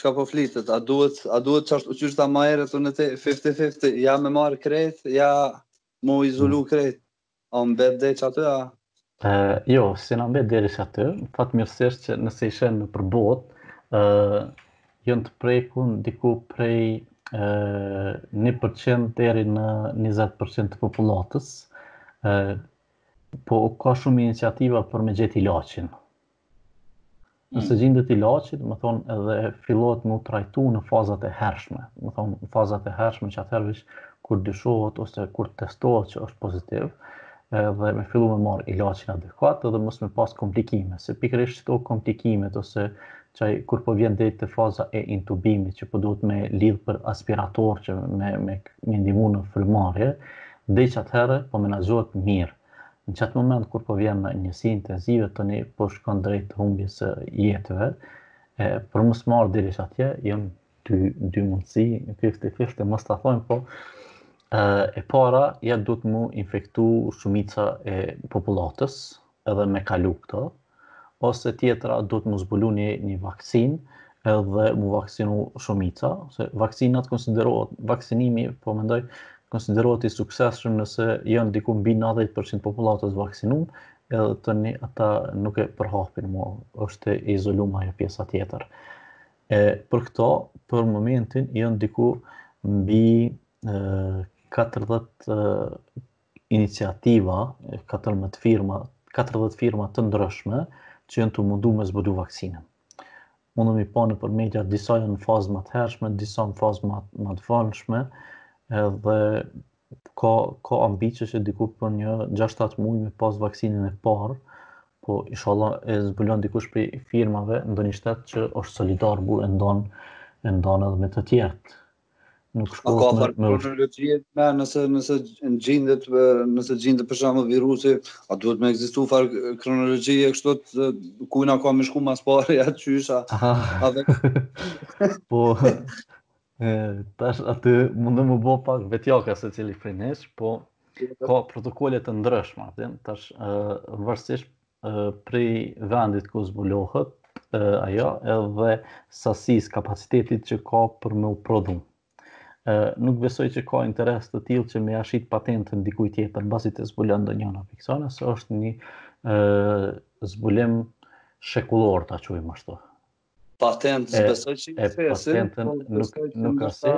çka po flitet, a duhet, a duhet qashtu qysh the ma herët, unë te 50-50, ja me marrë krejt, ja m'u izolu krejt, A mbet deri qaty a? E, jo, s'na mbet deri qaty, fatmirësisht që nëse i sheh nëpër botë, e, janë të prekun diku prej e, 1% deri në 20% të popullatës, e, po ka shumë iniciativa për me gjet ilaçin. Nëse mm. gjindet ilaçi, domethonë edhe fillohet me u trajtu në fazat e hershme. Domethonë, në fazat e hershme qatëherë veç kur dyshohet ose kur testohet që është pozitiv, dhe me fillu me marrë ilaçin adekuat dhe mos me pas komplikime. Se pikërisht këto komplikimet ose qaj kur po vjen deri te faza e intubimit që po duhet me lidhë për respirator që me, me, me ndimu në frymarrje, dhe qatëherë po menaxhohet mirë. Në qat moment kur po vjen njësi intenzive tani po shkon drejt humbjes së jetëve, e, për mos mbërri deri qatje, janë dy, dy mundësi, 50-50, mos të thojmë, po e para, ja duhet m'u infektu shumica e popullatës, edhe me kalu këto, ose tjetra duhet m'u zbulu një, një vaksinë edhe m'u vaksinu shumica, se vaksinat konsiderohet, vaksinimi, po mendoj, konsiderohet i suksesshëm nëse janë diku mbi 90% popullatës vaksinum, edhe tani ata nuk e përhapin mo, është e izolume ajo pjesa tjetër. E, për këto, për momentin, janë diku mbi 40 iniciativa e katërdhjetë firma, katërdhjetë firma të ndryshme që janë tu u mundu me zbulu vaksinën. Mundem me pa nëpër media, disa janë në fazë ma të hershme, disa në fazë ma, ma të vonshme, edhe ka, ka ambicie që diku për një 6-7 muj me pas vaksinën e parë, po ishalla e zbulon dikush prej firmave ndonjë shtet që është solidar po e ndan e ndan edhe me të tjerët. nuk shkon ka far kronologji më nëse nëse gjindet nëse gjindet për shembull virusi a duhet me ekzistu far kronologjie kështu te kujna ka me shku ma së pari ja çysha a dhe po e tash aty munet me u bo pak vetjaka se cili prej nesh po ka protokole të ndryshme aty tash ë varësisht prej vendit ku zbulohet ajo edhe sasisë kapacitetit që ka për me u prodhu. Nuk besoj që ka interes të tillë që me ia shit patentën dikujt tjetër mbasi ta zbulon ndonjëna fiksona, se është një zbulim shekullor ta qujmë ashtu. Patent, s'besoj që është, po nuk, nuk ka se,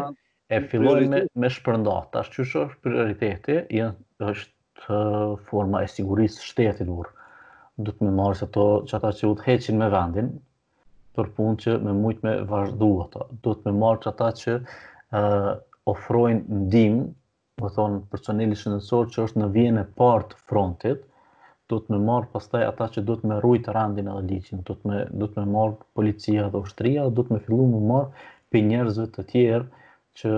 e filloi me, me shpërnda, tash qysh është prioriteti, janë është forma e sigurisë shtetit ku, duhet me marrë ato, qata që udhëheqin me vendin, për punë që me mujtë me vazhdu ato, duhet me marrë qata që uh, ofrojnë ndihmë domethënë personeli shëndetësor që është në vijën e parë të frontit, duhet me marrë pastaj ata që duhet me rujt rendin edhe ligjin, duhet me duhet me marrë policia dhe ushtria, duhet me fillu me marrë prej njerëzve të tjerë që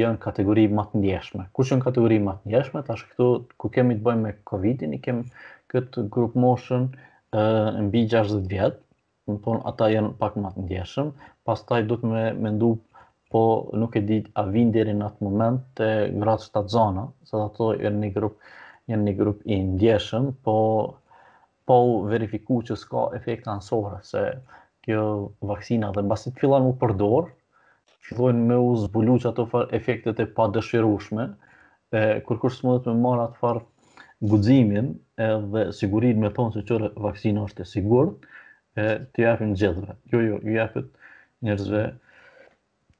janë kategori ma të ndjeshme. Kush janë kategori ma të ndjeshme? Tash këtu ku kemi të bajmë me Covidin, i kemi këtë grupmoshën ë mbi 60 vjet, Domethënë ata janë pak ma të ndjeshëm, pastaj duhet me mendu po nuk e di a vijnë deri në atë moment te gratë shtatzana, se dhe ato janë një grup, janë një grup i ndjeshëm, po po u verifiku që s'ka efekte anësore, se kjo vaksina edhe mbasi të fillon me u përdorë, fillojnë me u zbulu qato farë efektet e padëshirushme, e, kurkush s'mundet me marrë atë farë guximin edhe sigurinë me thonë se qe ore vaksina është e sigurt, e, t'ja japim gjithve. Jo, jo, ju jepet njerëzve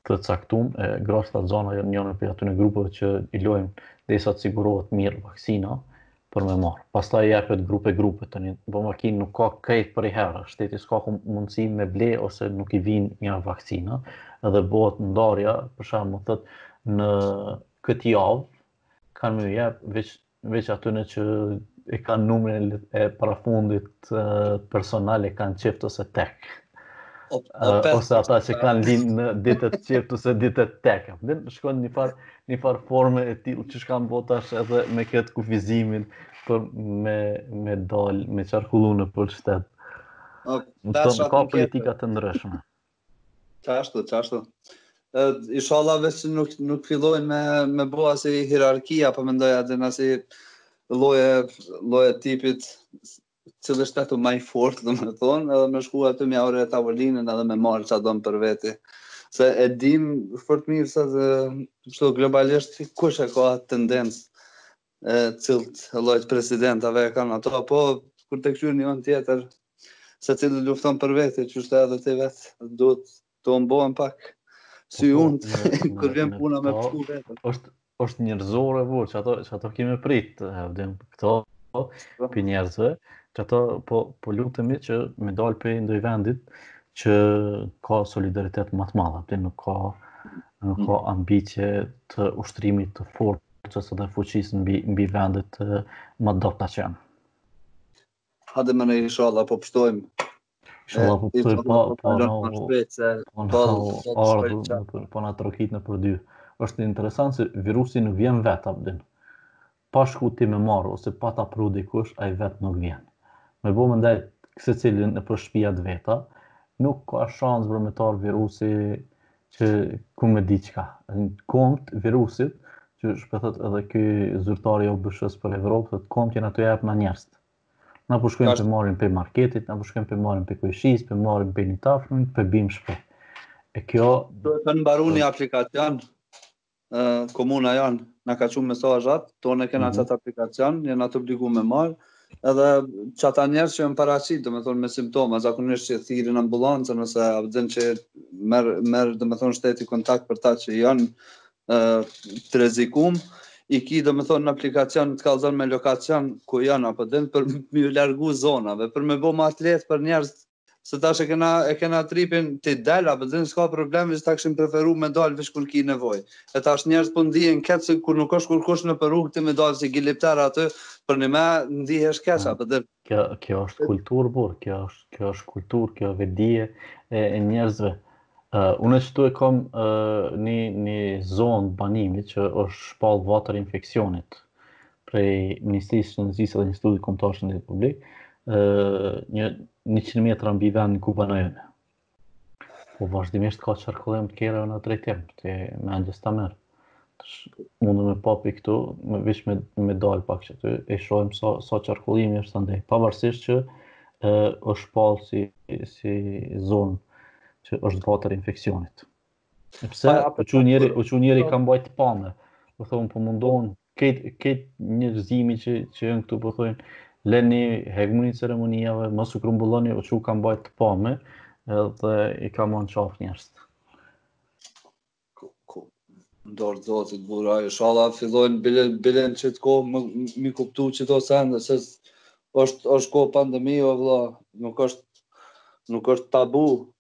të caktum, e, gratë shtatzana janë njëra prej atyne grupeve që i lojmë derisa të sigurohet mirë vaksina, për me marrë. Pastaj jepet grupe grupe tani. Po vaksinë nuk ka krejt përnjëherë. Shteti s'ka ku mundësi me ble ose nuk i vijnë një vaksina. Edhe bëhet ndarja, për shembull thotë në këtë javë kanë me i jep veç veç atyne që e kanë numrin e parafundit personal e kanë çift ose tek. ose ata që kanë lindë në ditët çifte ose ditët teke. Domethënë shkojnë një farë një farë forme e tillë qysh kanë bo tash edhe me këtë kufizimin për me, me dalë, me qarkullu nëpër shtete. Domethënë ka politika të ndryshme. Qashtu, qashtu. Ishalla veç nuk, nuk fillojnë me, me bo asë i hierarkia, për po mendoj atë në asë i loje, loje tipit, cili është aty ma i fortë, domethonë, edhe me shku aty me ja rre tavolinën edhe me marrë çka don për veti. Se e dim fort mirë se edhe kështu globalisht kush e ka atë tendencë e cilët llojt e presidentave e kanë ato, po kur të këqyr njën anë tjetër, secili lufton për veti, qysh edhe ti vetë, duhet Të ombohen pak. Si po, unë, kur vjen puna me pështu, po, veten. është, është njerëzore, burrë, qato, qato kemi prit, e dim, këto, po. prej njerëzve, qato, po, po lutemi që me dalë prej ndoj vendit, që ka solidaritet ma të madh, atë nuk ka nuk ka mm. ambicie të ushtrimit të forcës dhe fuqisë mbi vendet ma të dobta që janë. Hajde more ishalla, po pshtojmë. Ishalla po pshtojmë, po po po na po po na po po na trokit nëpër dyer. është interesant se virusi nuk vjen vetë, a po din. Pa shku ti me marrë, ose pa ta pru dikush, ai vetë nuk vjen. Me bo me ndejt secili nëpër shpijat e veta, nuk ka shansë për me t'ardh virusi që ku me ditë çka. Kambët virusit, qysh po e thotë edhe ky zyrtari i OBSH-së për Evropë, thotë kambët janë tu ja jap njerëzit. Na po shkojmë po e marrim prej marketit, na po shkojmë po e marrim prej kojshisë, po e marrim prej një t'afërmi, po e bim n'shpi. E kjo... Do të mbaroni aplikacion? komuna jonë na ka çu mesazhat, t'tanë e kena mm -hmm. qat aplikacion, jena të obligum me marr. Edhe qata njerëz që janë paraqit, domethënë me simptoma, zakonisht që thirrin ambulancën ose a po din që merr merr domethënë shteti kontakt për ta që janë ë të rrezikum i ki domethënë në aplikacion të kallzon me lokacion ku janë a po din për me iu largu zonave, për me bo ma të letë për njerëz Se tash e kena e kena tripin ti dil a po din s'ka problem veç ta kishim preferu me dal veç kur ki nevojë e tash njerëz po ndihen keq se kur nuk është kurkush nëpër rrugë ti me dal si gilipter aty përnime ndihesh keq a po din kjo kjo është kulturë burrë kjo është kjo është kulturë kjo është vetëdije e, e njerëzve Uh, unë qëtu e kom uh, një, një zonë banimi që është shpallë vatër infeksionit. prej Ministrisë së Shëndetësisë dhe Institutit Kombëtar të Shëndetit Publik, ë një 100 metra mbi vendin ku banojmë. Po vazhdimisht ka qarkullim të kerreve në drejtim, ta merr mendja shumë mirë. Mundesh me pa pi këtu, me vish me, me dalë pak qaty, e shohim sa, sa qarkullim është andej. Pavarësisht që e, është shpallë si, si zonë që është vatër infeksionit. E pse? Pa, u çu njëri, u çu njëri ka mbajt pame. Po thonë po mundohen kët kët njerëzimi që që janë këtu po thonë leni hiqmuni ceremoniave, mos u grumbulloni, u çu ka mbajt pame dhe i ka marr qaf njerëz. N'dorë t'Zotit burra, inshallah fillojnë bilen bilen qet kohë me i kuptu që do sene se është është kjo pandemi o vëlla, nuk është nuk është tabu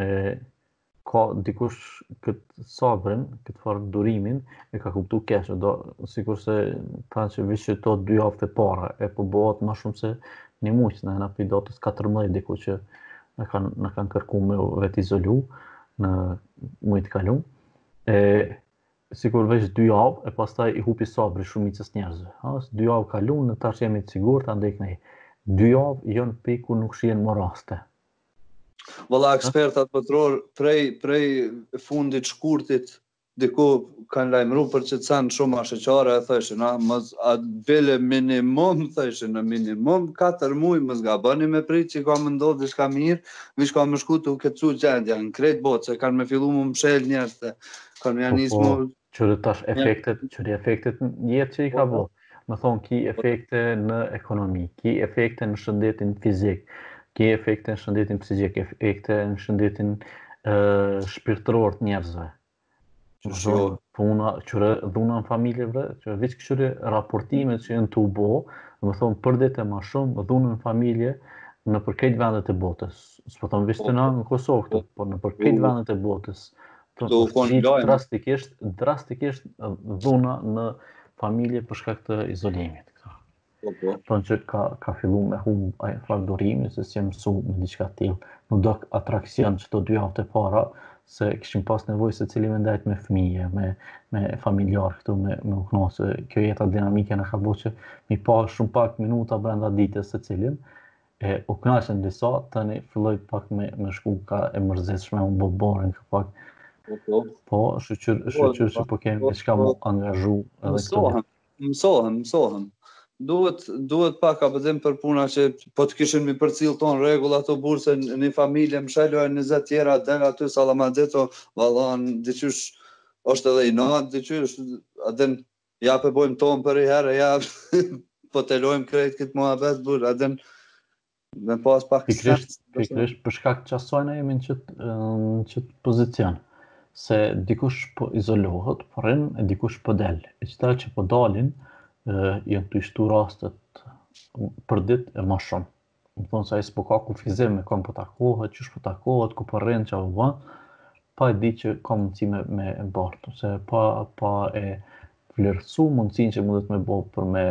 e ka dikush këtë sabrin, këtë farë durimin, e ka kuptu keq, do, sikurse tash veç dy javët e para, e po bëhet ma shumë se një muj, ne jena prej datës 14, diku që na kanë, na kanë kërku me vetizolu, një muj ka kalu, e sikur veç dy javë, e pastaj i hupi sabri shumicës njerëzve, ha, dy javë kalu, ne tash jemi të sigur, na thanë ne, dy javë janë piku nuk shihen më raste, Valla ekspertat botëror prej prej fundit shkurtit diku kanë lajmëru për qet sen shumë ashiqare, e thojshin, a, mos, a bile minimum, thojshin, në minimum, 4 muj, mos gaboni me prit që ka me ndodh diçka mirë, veç ka me shku tu u keqësu gjendja, në krejt botë, se kanë me fillu m'u mshel njerëzt, e kanë me ia nis m'u Qe tash efektet, qe efektet në jetë që i ka po, po. bo. Me thonë, ki efekte në ekonomi, ki efekte në shëndetin fizik, ki efekte në shëndetin psikik, efekte në shëndetin shpirtëror të njerëzve. Qe, jo, puna, qe dhuna në familje, veç veç kqyre raportimet që janë tu u bo, me thonë, për ditë ma shumë, dhuna në familje, nëpër krejt vendet e botës. S'po thom, veç te, po, na në Kosovë, po nëpër krejt po. vendet e botës Këtu u kon lojë drastikisht, drastikisht dhuna në familje për shkak të izolimit këtu. Po po. Thonë që ka ka fillu me hum ai far durimi se s'je mësu me diçka të tillë. Na u dok atraksion qato dy haftët e para se kishim pas nevojë secili me ndejt me fëmijë, me, me familjarë këtu, me, me u knaq, se kjo jeta dinamike na ka bo që m'i pa shumë pak minuta brenda ditës secilin, E u knaqën disa, tani filloi pak me, me shku kah e mërzitshme, m'u bo boring ka pak. Po, po shyqyr, po, shyqyr që po, po kemi me çka m'u angazhu edhe këtu. Mësohem, mësohem, mësohem. Duhet, duhet pak, a pe din, për puna që po të kishin m'i përcjell ton rregullat, o burrë, se një familje, mshelet, njëzet tjera, del aty sallamadi, valla, diqysh është edhe inat, diqysh, a din, Ja pe bojm ton përniherë, ja po e lojm krejt këtë muhabet burrë, a din me pas pak pikërisht pikërisht për shkak të qasajna jemi në qet në qet pozicion se dikush po izolohet, po rrin e dikush po del. E qeta që po dalin, ë janë tu i shtu rastet për ditë e ma shumë. me thonë se ai s'po ka kufizim me kon po takohet, qysh po takohet, ku po rrin, çka bon pa e dit që ka mundësi me, me e bart ose pa, pa e vlerësu mundësinë që mundet me bo për me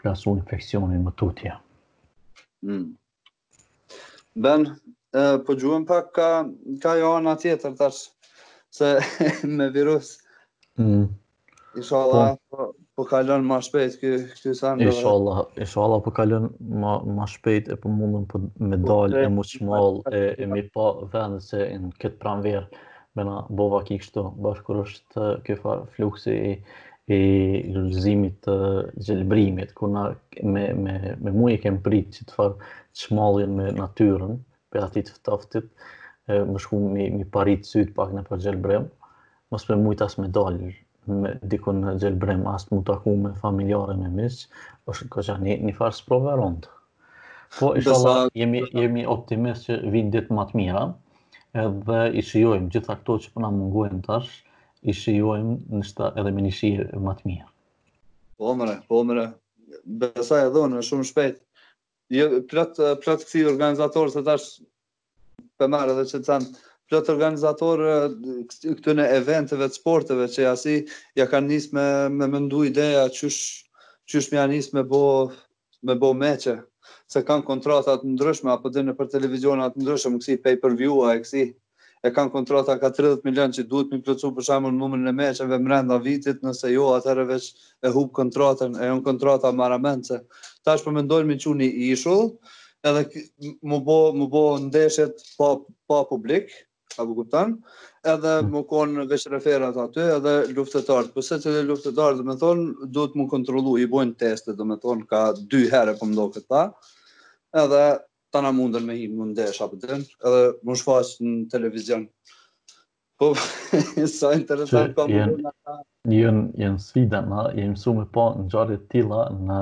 plasu infeksionin ma tutje. Mm. Ben, e, po gjuhem pak ka, kah ajo ana tjetër tash, se me virus. Mm. Inshallah po, po, po kalon ma shpejt ky ky send. Inshallah, inshallah po kalon ma ma shpejt e po mundem po me po, dal e m'u çmall e e me pa vend se në kët pranverë me na bo vaki kështu bash kur është ky far fluksi i i lulëzimit të gjelbrimit, kur na me, me, me muj e kem prit qet farë çmalljen me natyrën, për aty të ftoftit, me shku m'i, m'i prarit sytë pak nëpër gjelbrim, mos me mujt as me dal dikun në gjelbrim, as te m'u taku me familjare me miq, është kjo një, një farë sprove e rond. Po, ishalla, jemi, jemi optimist që vinë ditë ma të mira, edhe i shijojmë gjitha këto që po na mungojnë tash, i shijojmë ndoshta edhe me një shije ma të mirë. Po, more, po, more, besoj edhe unë, shumë shpejt, Jo, plot, plot kësi organizatorë, se tash pe merr edhe që thonë, plot organizatorë këtyne eventeve të sporteve, që asi ja kanë nisë me, me mëndu ideja, qysh, qysh me ja nisë me bo, me bo meçe, se kanë kontrata të ndryshme, apo dhe nëpër televiziona të ndryshëm, kësi pay per view-a e kësi, e kanë kontrata ka tridhjetë milionë që duhet m'i plotësu për shembull numrin e meçeve mrenda vitit nëse jo atëherë veç e hup kontratën e jon kontrata marramendëse tash po mendojnë m'i çu n'ishull edhe m'u bo m'u bo ndeshjet pa pa publik a po kupton edhe hmm. mu kon veç referat aty edhe luftëtarët po secili luftëtar domethonë duhet m'u kontrollu i bojnë teste domethonë ka dy herë po më duket pa edhe tana mundën me hi m'u ndesh, a po, domethonë, edhe m'u shfaqë në televizion. Po, sa interesant ka me kon ta. Jan, jan sfida, na jem mësu me pa ngjarje të tilla në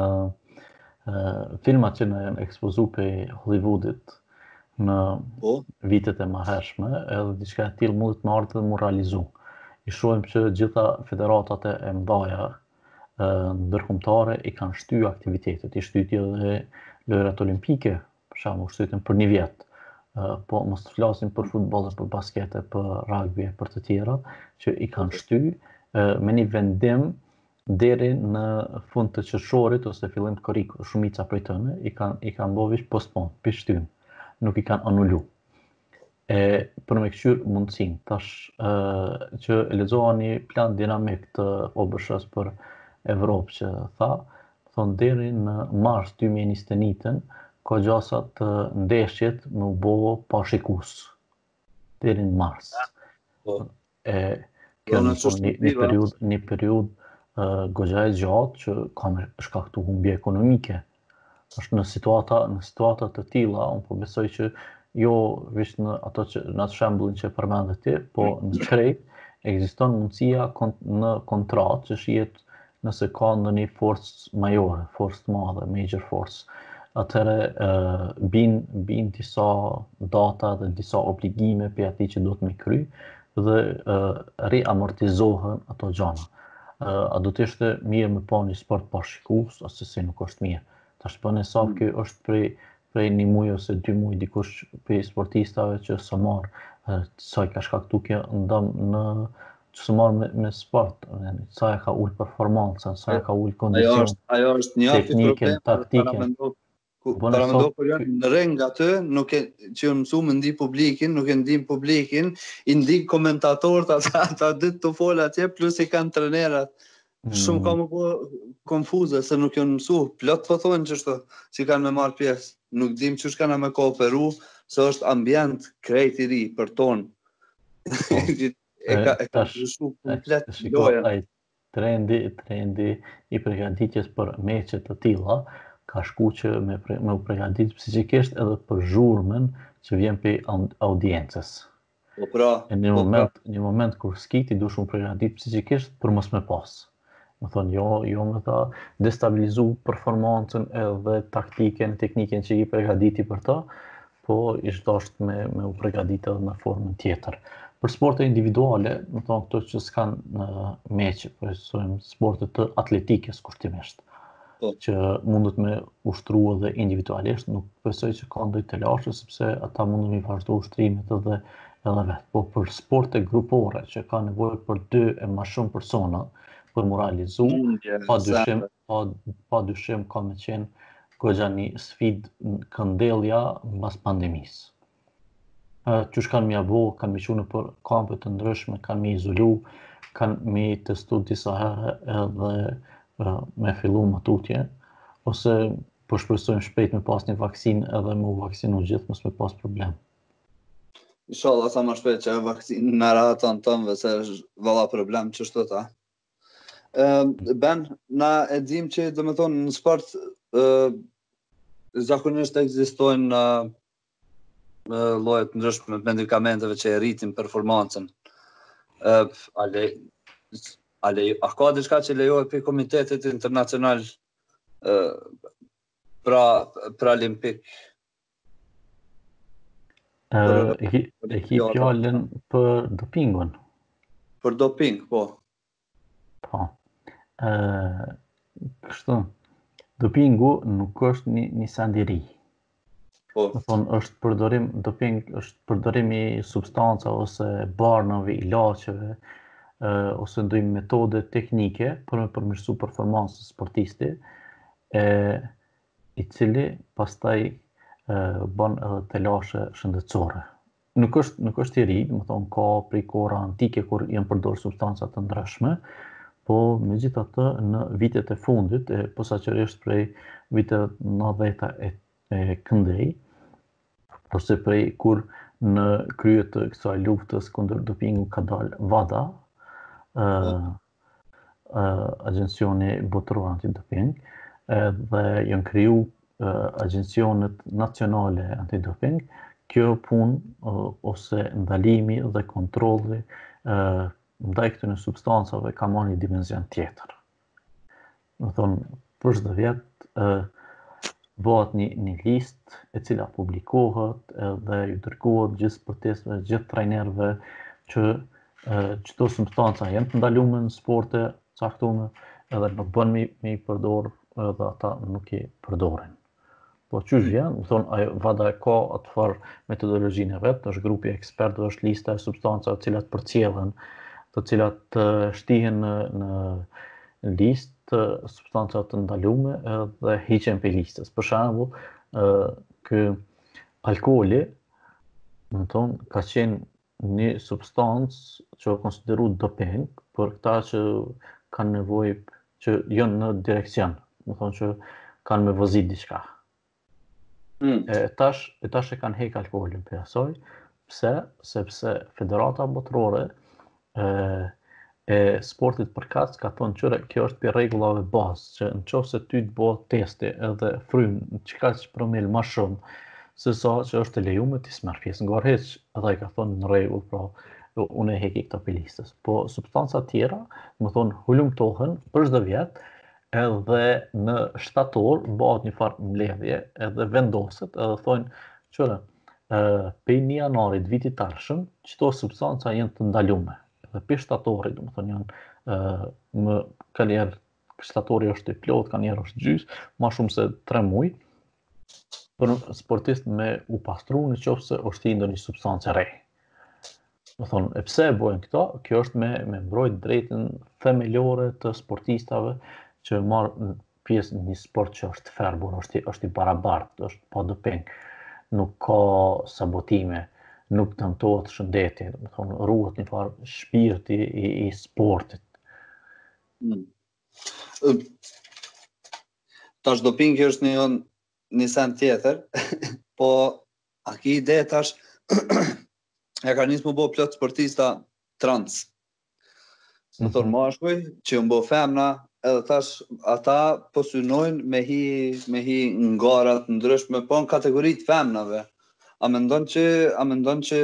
filmat që na janë ekspozu prej Hollywoodit në po? vitet e mahershme, edhe diçka e tillë mundet me ardhë dhe m'u realizu. I shohim që gjitha federatat e mdhaja ndërkombëtare i kanë shtyë aktivitetet, i shtyti edhe lojrat olimpike, për shembull, shtytën për një vjet. Po mos të flasim për futboll, për basket, për rugby, për të tjera që i kanë shty me një vendim deri në fund të qershorit ose fillim të korrikut. Shumica prej tyre i kanë i kanë bo veç postpone, p'i shtyjn. Nuk i kanë anulu. e për me këqyr mundësinë, tash e, që e lexova një plan dinamik të OBSH-ës për Evropë që tha, thonë deri në mars 2021-ën, ka gjasa të ndeshjet m'u bo pa shikues, deri në mars. Po. E kjo një, një periudhë, një periudhë uh, goxha e gjatë që ka me shkaktu humbje ekonomike. është në situata, në situata të tilla, unë po besoj që jo veç në ato që në atë shembullin që përmende ti, po në krejt ekziston mundësia kont, në kontratë që shihet nëse ka ndonjë forcë majore, forcë të madhe, major force, atëherë bin bin disa data dhe disa obligime prej atij që duhet m'i kry dhe riamortizohen ato gjana. A do të ishte mirë me pa një sport pa shikues, assesi nuk është mirë. Tash, po në sa mm. kjo është prej prej një muj ose dy muj dikush prej sportistave që s'u marrë, sa i ka shkaktu kjo ndëm që s'u marrë me, me sport, sa e ka ulë performancën, sa e ka ulë kondicionin, ajo është, një teknikën, taktikën. Ku po paramendo po janë në ring aty, nuk e, që janë mësu me ndi publikin, nuk e ndin publikin, i ndin komentatorët ata ata dy tu folë atje plus i kanë trenerat. Shumë ka me bo konfuze, se nuk janë mësu, plot po thonë qishtu, që kanë me marrë pjesë, nuk dim qysh kena me kooperu, se është ambient krejt i ri për to. Po. e ka e ka shumë komplet loja. Ai trendi, trendi i përgatitjes për meçe të tilla ka shku që me me u përgatit psikikisht edhe për zhurmën që vjen prej audiencës. Po pra, në një po pra. moment, pra. një moment kur si kiti u dashke me u përgatit psikikisht për mos me pas. Me thonë, jo, jo me ta destabilizu performancën edhe taktiken, tekniken që i përgatit për ta, po ish dasht me, me u përgatit edhe në formën tjetër. Për sporte individuale, me thonë, këto që s'kanë meçe, po e zojmë sporte të atletikës kushtimisht. po. që mundet me ushtru edhe individualisht, nuk besoj që ka ndoj telashe, sepse ata mundet me vazhdu ushtrimet dhe edhe vetë. Po për sporte grupore, që ka nevojë për dy e ma shumë persona, për me u realizu, pa dyshim, pa, pa dyshim ka me qenë goxha një sfidë këndellja mbas pandemisë. qysh kanë me ia bo, kanë m'i çu nëpër kampe të ndryshme, kanë m'i izolu, kanë m'i testu disa herë edhe me fillu ma tutje, ose po shpresojmë shpejt me pas një vaksinë edhe me u vaksinu gjithë, mos me pas problem. Inshallah sa ma shpejt që vaksinë na rahaton tanëve se është valla problem që shtë ta. Ben, na e dim që domethonë në sport zakonisht ekzistojnë lloje të ndryshme të medikamenteve që e rritin performancën. Ë, a le a le a ka diçka që lejohet prej komitetit internacional ë pra pra olimpik? Ë, e ki fjalën për dopingun. Për doping, po. Po. Ë kështu. Dopingu nuk është një një send i ri. Po. Domethonë është përdorim doping është përdorim i substanca ose barnave, ilaçeve ë ose ndonjë metode teknike për me përmirësu performancën e sportistit e i cili pastaj ë ban edhe telashe shëndetësore. nuk është nuk është i ri, domethënë ka prej kohëra antike kur janë përdorur substanca të ndryshme, po megjithatë në vitet e fundit, e posaçërisht prej viteve 90-ta e, e këndej, ose prej kur në krye të kësaj luftës kundër dopingu ka dalë Vada, ë agjencioni botëror antidoping dhe janë kriju agjencionet nacionale antidoping, kjo punë ose ndalimi dhe kontrolli ndaj këtyre substancave ka marrë një dimension tjetër. Domethënë, për çdo vjet, bahet një, një listë e cila publikohet edhe iu dërgohet gjithë sportistëve, gjithë trajnerëve që qëto substanca janë të ndalume në sporte të caktume edhe nuk bën m'i, m'i përdor edhe ata nuk i përdorin. Po qysh ja, domethënë, ajo Vada e ka atë farë metodologjinë e vet, është grupi i ekspertëve, është lista e substancave të cilat përcjellen, të cilat shtihen në, në listë substanca të ndalume dhe hiqen prej listës. Për shembull, qe alkoholi, domethënë, ka qenë një substancë që është konsideruar doping për këta që kanë nevojë që janë në direksion, domethënë që kanë me vozitë diçka. Mm. E tash e tash e kanë hek alkoolin prej asaj, pse? Sepse Federata Botërore ë e sportit për kac ka thënë që kjo është prej rregullave bazë, që në qoftë se ty të bo testi edhe frymë që kaq promil ma shumë, se sa që është e lejume ti s'merr pjesë në garë hiç, edhe i ka thënë në rregull, pra unë e heki këtë prej listës. Po substanca tjera, domethënë, hulumtohen për çdo vjet, edhe në shtator bëhet një farë mbledhje edhe vendoset edhe thonë qe, prej një janarit vitit t'ardhshëm, qëto substanca janë të ndalume, dhe prej shtatori, domethënë janë uh, ka njëherë shtatori është i plot, ka njëherë është gjys, ma shumë se tre muj, për sportistë me u pastru në qoftë se është ndonjë substancë e re. Domethënë, e pse e bojnë këtë, kjo është me, me mbrojt të drejtën themelore të sportistave që marrin pjesë në një sport që është fer, pra, është, është i barabartë, është pa doping, nuk ka sabotime, nuk dëmtohet shëndeti, domethënë, ruhet një farë shpirti i, i sportit. Mm. Tash dopingu është një, një send tjetër, po a ki ide tash, e kanë nis m'u bo plot sportista trans, Me thonë mashkuj që u bo femna edhe tash ata po synojnë me hi, me hi në gara të ndryshme, po në kategori të femnave. A mendon që, a mendon që,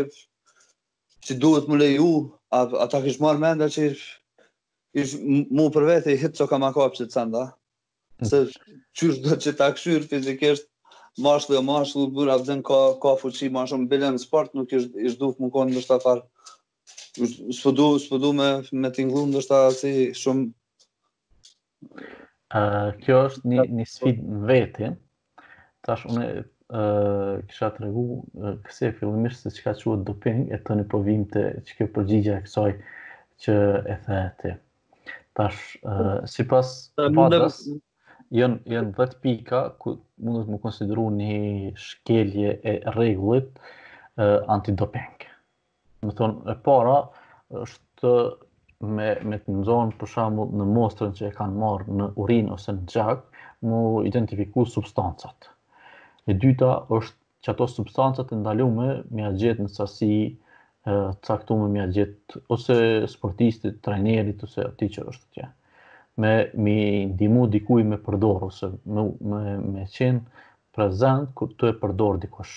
që duhet mu leju, a, a ta kish marrë menda që ish, mu për vete hiç s'ka ma kap qëto senda. Hm. Se qyshdo që ta kqyr fizikisht, mashkulli o mashkull, bërë abden ka, ka fuqi ma shumë, bile në sport nuk ish, ish duhet me konë ndoshta far S'po du, s'po du me, me tinglu, ndoshta si shumë... Uh, kjo është një, një sfidë në veti. Tash unë uh, kisha tregu uh, këse fillimisht se çka quhet doping, e tani po vim te qekjo përgjigja e kësaj që e the ti. Tash, uh, sipas WADA-s, janë janë 10 pika ku mund të mu konsideru një shkelje e rregullit uh, antidoping. Me thonë, e para, është me, me të nxon për shembull në mostrën që e kanë marrë në urinë ose në gjak, mu identifiku substancat. E dyta është që ato substancat e ndalume me ja gjet në sasi të caktume, me ja gjet ose sportistit, trajnerit ose atij që është tja. Me, mi ndihmu dikuj me përdor ose me, me, me qenë prezent kur e përdor dikush.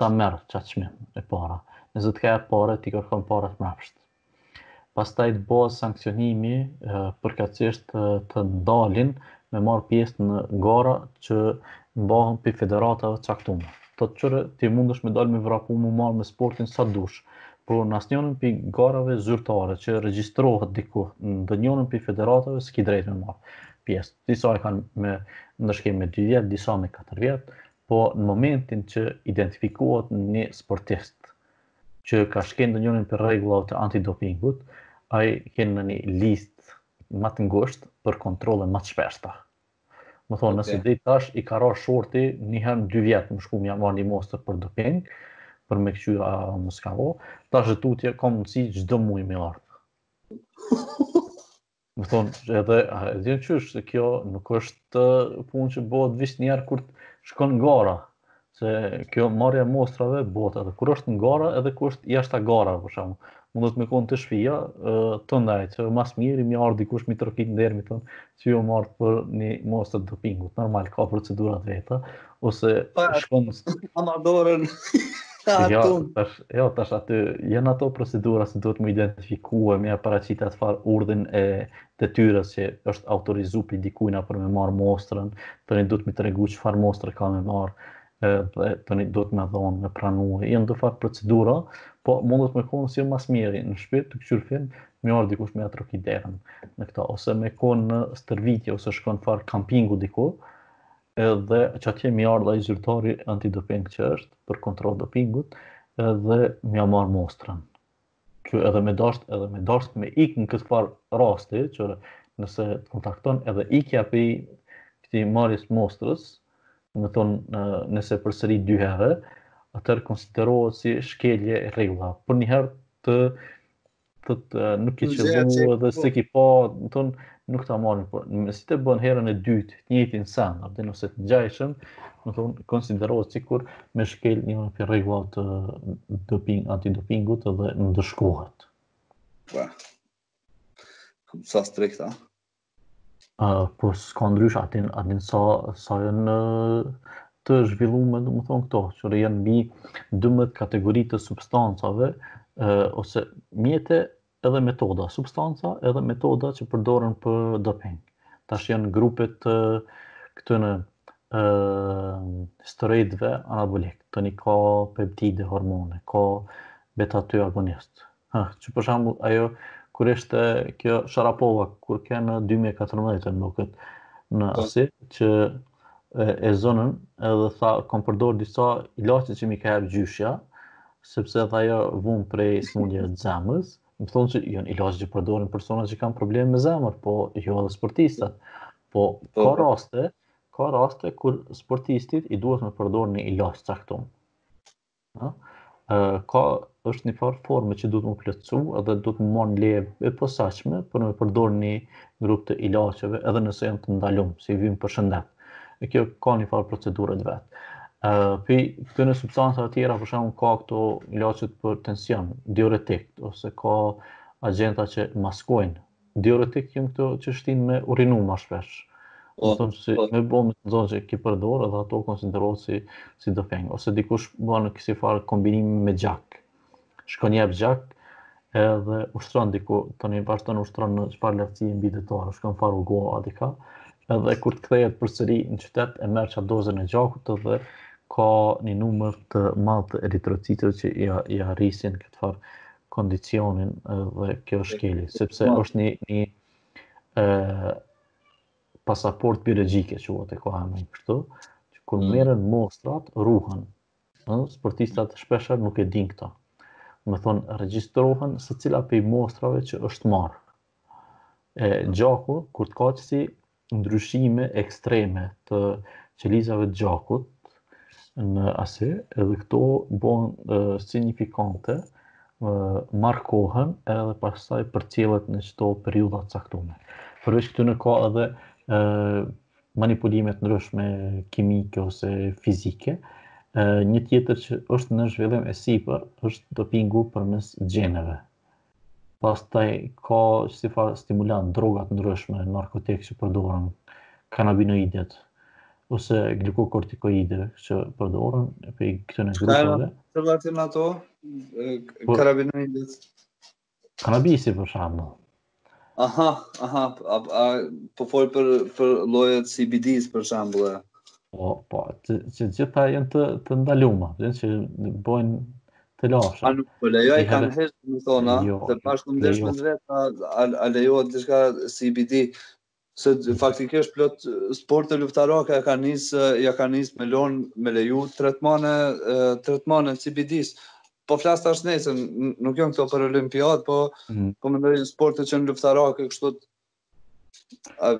ta merr qat çmim e para. Nëse të ka jap pare, t'i kërkon parat mrapsht. Pastaj të bëhet sanksionimi përkatësisht të ndalin me marr pjesë në gara që mbahen prej federatave caktume. Të të qërë ti mundësh me dalë me vrapu mu marr me sportin sa dush, por në asnjënën prej garave zyrtare që regjistrohet diku, në ndonjënën prej federatave s'ki drejtë me marr pjesë. Disa e kanë me ndëshkim me 2 vjetë, disa me 4 vjetë, Po në momentin që identifikohet një sportist që ka shkelë ndonjërin prej rregullave të antidopingut, ai kënë në një listë ma të ngushtë për kontrole ma të shpeshta. Me thonë, okay. nëse deri tash i ka ra shorti një herë në dy vjetë me shku me ja marr një mostër për doping, për me kqyr a mos ka bo, tash e tutje ka mundësi çdo muj me ardhë. Me thonë, edhe, a, e din qysh, se kjo nuk është punë që bëhet veç njëherë kur shkon në gara, se kjo marrja e mostrave bëhet edhe kur është në gara edhe kur është jashta gara, për shembull. Mundet me konë te shpia, tu ndejt, që ma s'miri, me ardh dikush me trokit në derë, me thonë, që jom ardh për një mostër të dopingut, normal, ka procedurat veta, Ose shkon amadorën. Ja, tash, jo, tash aty janë ato procedura se duhet me identifiku, me paraqit atë far urdhrin e detyrës që është autorizu për dikujna për me marr mostrën, tani duhet me tregu çfarë mostre ka me marr dhe tani domethon me pranu. Janë do far procedura, po mundet me kon si më së miri në shtëpi tu kqyr film, me ardh dikush me trokit derën në këto ose me kon në stërvitje ose shkon far kampingu diku. Edhe që atje me ardh ai zyrtari antidoping që është për kontroll dopingut, edhe me ia marr mostrën. Që edhe me dasht, edhe me dasht me ik në këtë far rasti, që nëse të kontakton edhe ikja prej kësi marrjes mostrës, domethonë nëse përsërit dy herë, atëherë konsiderohet si shkelje e rregullave. Për njëherë të thot nuk ke qëllu dhe s'e ki pa, domethon nuk ta marrin po. Nëse e bën herën e dytë, të njëjtin sen, apo diçka ose të ngjajshëm, domethon konsiderohet sikur me shkel një nga rregullat të doping antidopingut dhe ndëshkohet. Po. Sa strikt, a? Uh, po s'ka ndrysh aty, aty sa, sa janë të zhvillume, domethonë këto, që janë mbi 12 kategori të substancave, uh, ose mjete edhe metoda, substanca edhe metoda që përdoren për doping. Tash janë grupet të uh, këtyne uh, steroideve anabolike, tani ka peptide, hormone, ka beta-2 agonist, Ha, që për shembull, ajo, kur ishte kjo Sharapova, kur ke në 2014 më duket, në po. Asi, që e, e zunën, edhe tha, kom përdor disa ilaçe që m'i ka jep gjyshja, sepse tha ajo vun prej smundjes të zemrës, domethonë që janë ilaçe që përdorin persona që kanë probleme me zemër, po jo edhe sportistat. Po, po ka po. raste, ka raste kur sportistit i duhet me përdor një ilaç caktum. Ëh, ka, është një farë formë që duhet me plotësu edhe duhet me marrë një leje e posaçme për me përdorë një grup të ilaçeve edhe nëse janë të ndalume, se i vyn për shëndet. E kjo ka një farë procedurë të vetë. Uh, pi këtyne substancave të tjera për shembull ka këto ilaçet për tension diuretik ose ka agjenta që maskojnë Diuretik janë këto që t'shtinë me urinu ma shpesh. Po, domethonë që po. me bo me të zonë që i ki përdorë edhe ato konsiderohet si, si doping. Ose dikush bën kësi farë kombinimi me gjak. Shkon jep gjak edhe ushtron diku, tani vazhdon ushtron në njëfar lartësi mbidetare, shkon farë Rugova a dika. Edhe kur të kthehet përsëri në qytet e merr qatë dozën e gjakut edhe ka një numër të madh të eritrociteve që i, ia rrisin këtë farë kondicionin dhe kjo shkeli, sepse është një, një e, pasaport biologjike që WADA e ka me kështu, që kur mm. merren mostrat, ruhen. Në, sportistat shpeshherë nuk e dinë këto. Domethënë, regjistrohen secila prej mostrave që është marrë e gjakut, kur të ka asi, ndryshime ekstreme të qelizave të gjakut në asi, edhe këto bon signifikante, markohen edhe pastaj përcjellet në qëto periudha t'caktume. Përveç këtyne ka edhe manipulime t'ndryshme kimike ose fizike, një tjetër që është në zhvillim e sipër është dopingu përmes gjeneve. Pastaj ka si farë stimulantë, droga t'ndryshme, narkotikë që përdoren, kanabinoidet, ose glukokortikoide që përdoren e prej këtyne grupeve. Çka janë ato, po- kanabinoidet? Kanabisi për shembull. Aha, aha, a, a, po fol për, për llojet CBD-së për shembull Po, po, që, që gjitha janë të, të ndaluma, që bojnë Të lashë. A nuk po lejoj ka në hesht domethanë, jo, të bashkë më deshme të vetë, a, a, a lejohet diçka CBD, se faktikisht plot sporte luftarake ja kanë nis ja kanë nis me lon me leju tretmane tretmane CBD-së po flas tash nëse nuk janë këto për olimpiadë po mm. po mendoj sportet që janë luftarake kështu A,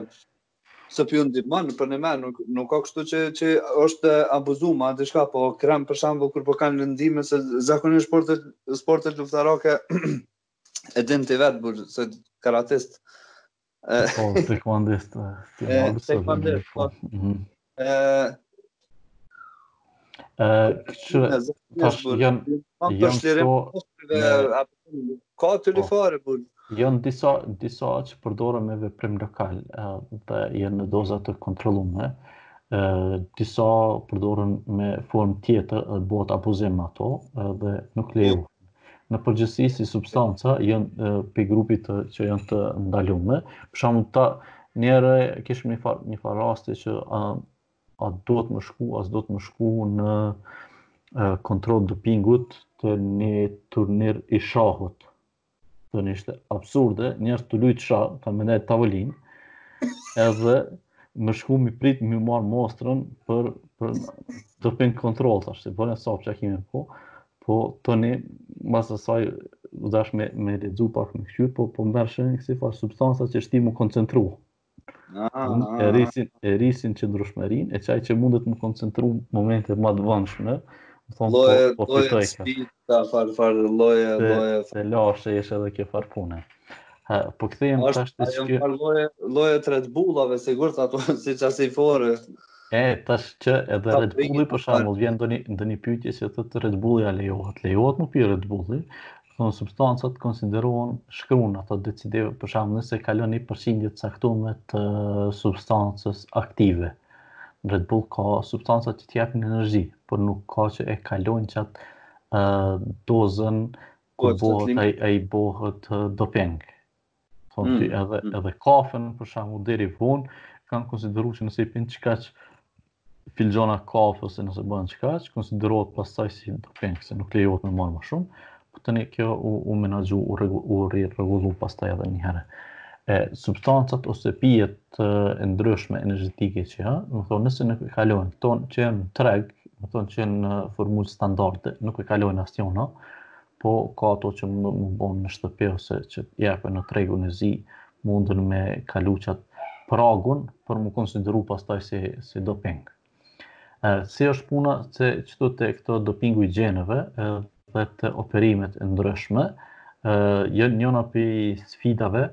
se po ju ndihmon, për lëndime, nuk, nuk ka kështu që, që është abuzume diçka, po krem për shembull, kur po kanë lëndime, se zakonisht sportet, sportet luftarake, e din ti vetë, bre, se karatist. Po, tekvandist, tekvandist, tekvandist, po. Mhm. Kështu tash janë janë këto ka të lifare po. po. Janë disa disa që përdoren me veprim lokal dhe janë në doza të kontrollume. ë disa përdoren me formë tjetër dhe bëhet abuzim me ato dhe nuk lejohen. në përgjithësi si substanca janë pi grupit që janë të ndalume. Për shembull tash njëherë kishim njëfarë njëfarë rasti që a a duhet me shku, a s'duhet me shku në a, kontroll dopingut te një turnir i shahut. Domethënë ishte absurde, njerëz tu lujtë shah, tu nejtë n'tavolinë, edhe me shku me i prit me i marrë mostrën për, për doping kontroll, ta shte, bërë e sapë që a kime po, Po, toni, mbas asaj, u dash me, me lexu pak me këqyr, po, po merrshin kësi farë substanca që të shti me u koncentru. Ah, ah, e rrisin, e rrisin qëndrueshmërinë, e caj që mundet me u koncentru momente ma të rëndshme, me thonë, po, po fitoj ka. Lloje, lloje, lloje, lloje. Telashe ish edhe kjo farë pune. Ha, po kthehem tash te çka. Ajo lloje lloje të Red Bullave sigurt ato si qasi fore. E tash që edhe Red Bulli për shembull vjen ndonjë ndonjë pyetje se thotë Red Bulli a lejohet? Lejohet me pi Red Bulli. Thonë substancat konsiderohen shkruan aty decid për shembull nëse kalon një përqindje të caktuar të substancës aktive. Red Bull ka substanca që të japin energji, por nuk ka që e kalojnë qat ë dozën Ku bëhet ai ai bëhet doping. Po mm, ti edhe mm. edhe kafen për shembull deri vonë kanë konsideruar se nëse i pin qkaq filxhona kafe ose nëse bën qkaq, konsiderohet pastaj si doping, se nuk lejohet me marr më shumë. Po tani kjo u u menaxhu u rregull u rregullu pastaj edhe një herë. E substancat ose pijet e ndryshme energjetike që ka, domethonë nëse nuk e kalojnë këto që janë n'treg, domethonë që janë formulë standarde, nuk e kalojnë asnjë, Po ka ato që mundën me bo në shtëpi ose që jepen në tregun e zi, mundën me kalu qat pragun për me u konsideru pastaj si, si doping. E, si është puna që qëtu te këto dopingu i gjeneve e, dhe te operimet e ndryshme, e, janë njëna prej sfidave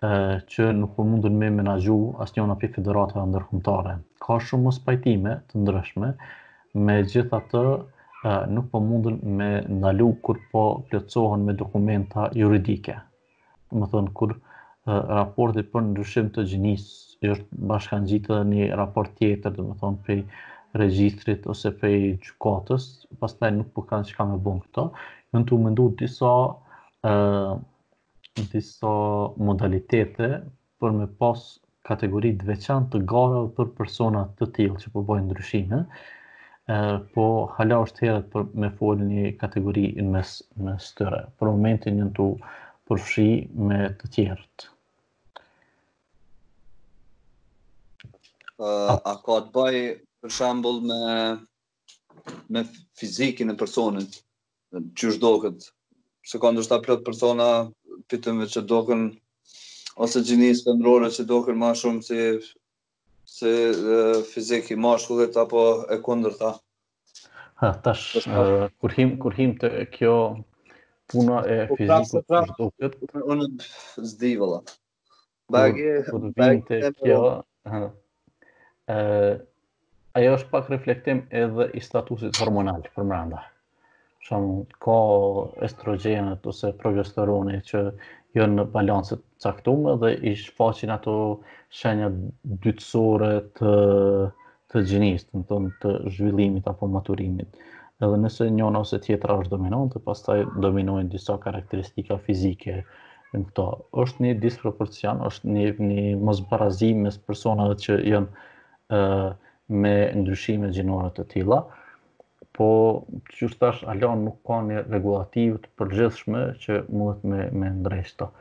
që nuk po mundën me menaxhu asnjëna prej federatave ndërkombëtare. Ka shumë mospajtime të ndryshme, megjithatë nuk po mundën me ndalu kur po plotësohen me dokumenta juridike. Me thënë, kur raporti për ndryshim të gjinisë është bashkangjitë edhe një raport tjetër, domethënë, prej regjistrit ose prej gjukatës, pastaj nuk po kanë çka me bon këto, janë tu mendu disa disa modalitete për me pas kategori të veçantë të garave për persona të tillë që po bëjnë ndryshime. Ë po hala është herët për me fol një kategori në mes, mes tyre. Për momentin janë tu u përfshi me të tjerët. Uh, a ka të bëj për shembull me me fizikun e personit? qysh doket, se ka ndoshta plot persona pi femnave që doken, ose gjinisë femnore që doken ma shumë si, si fizik i mashkullit apo e kundërta. Ha, tash, uh, kur, him, kur him te kjo puna e po, fizikut pra, pra, që doket... Unë s'di, valla. Po, kur vjen te kjo, ë ajo është pak reflektim edhe i statusit hormonal përmbrenda. Për shembull ka estrogenet ose progesteroni që janë në balancë të caktume dhe i shfaqin ato shenja dytësore të të gjinisë, domethonë të zhvillimit apo maturimit. Edhe nëse njona ose tjetra është dominante, pastaj dominojnë disa karakteristika fizike, në këta. Është një disproporcion, është një, një mosbarazim mes personave që janë me ndryshime gjinore të tilla. Po, qysh thash, ala nuk ka një rregullativë të përgjithshme që mundet me, me ndreq ato.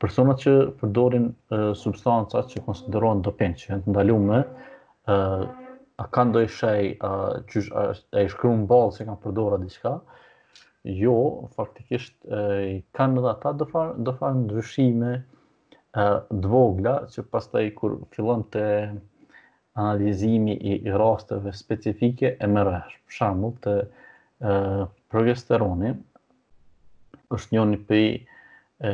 Personat që përdorin e, substanca që konsiderohen doping, që janë të ndalume, e, a ka ndoj shej, a, qysh, a, a i shkru në ballë se kanë përdor diçka, Jo, faktikisht kanë edhe ata do farë do farë ndryshime ë të vogla që pastaj kur fillon të analizimi i, i rasteve specifike e merr vesh. Për shembull te ë progesteroni është njoni prej e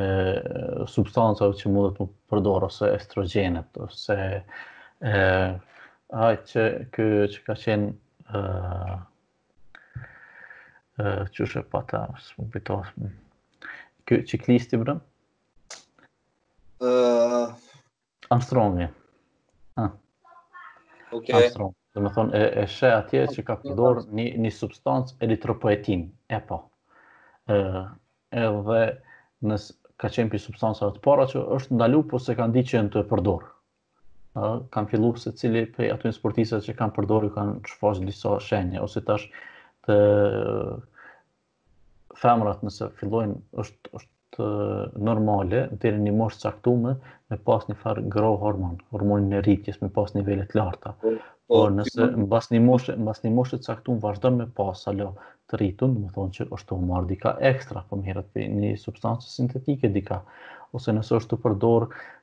substancave që mundet me përdor ose estrogenet ose e ai që ky që ka qenë qysh e pat, s'më bite, ky çiklisti bre? Uh... Armstrongi. Ah. Okay. Armstrong. Domethonë, e, e sheh atje që ka përdor një, një substancë eritropoetin, e po. Uh, edhe nëse, ka qenë pi substancave të para që është ndalu, po s'e kanë di që janë tu e përdor. kanë fillu secili prej atyne sportistëve që kanë përdor kanë shfaq disa shenje ose tash te femrat nëse fillojnë është është normale deri në një moshë caktuar me pas një farë growth hormon, hormonin e rritjes me pas nivele të larta. Po, po, Por nëse mbas një moshe, mbas një moshe të caktuar vazhdon me pas ala të rritun, domethonë që është tu marr diçka ekstra, po merret një substancë sintetike diçka ose nëse është tu përdor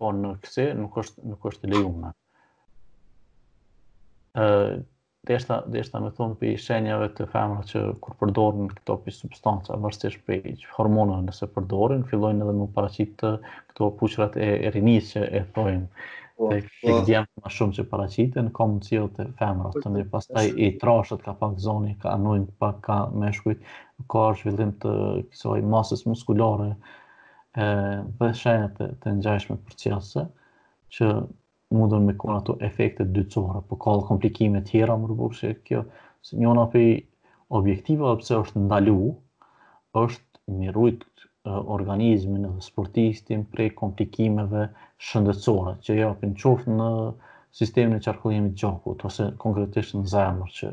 Po në kësi nuk është nuk është e lejuar. Ë deshta deshta me thon pi shenjave te femrat që kur përdorin këto pi substanca varësisht pi hormoneve nëse përdorin fillojnë edhe me u paraqit këto puçrat e rinisë që e thojnë po, tek po. tek djem më shumë që paraqiten ka mundësi te femrat e pastaj i trashet ka pak zoni anojnë pak ka meshkujt ka zhvillim të kësaj masës muskulare e, dhe shenja të, të ngjajshme përcjellëse, që mundën me kon ato efekte dytësore, po ka dhe komplikime tjera më rëburë, që kjo, se njona prej objektivave pse është ndalu, është me rujt organizmin dhe sportistin prej komplikimeve shëndetsore, që japin qoftë në sistemin e qarkullimit gjakut, ose konkretisht në zemër, që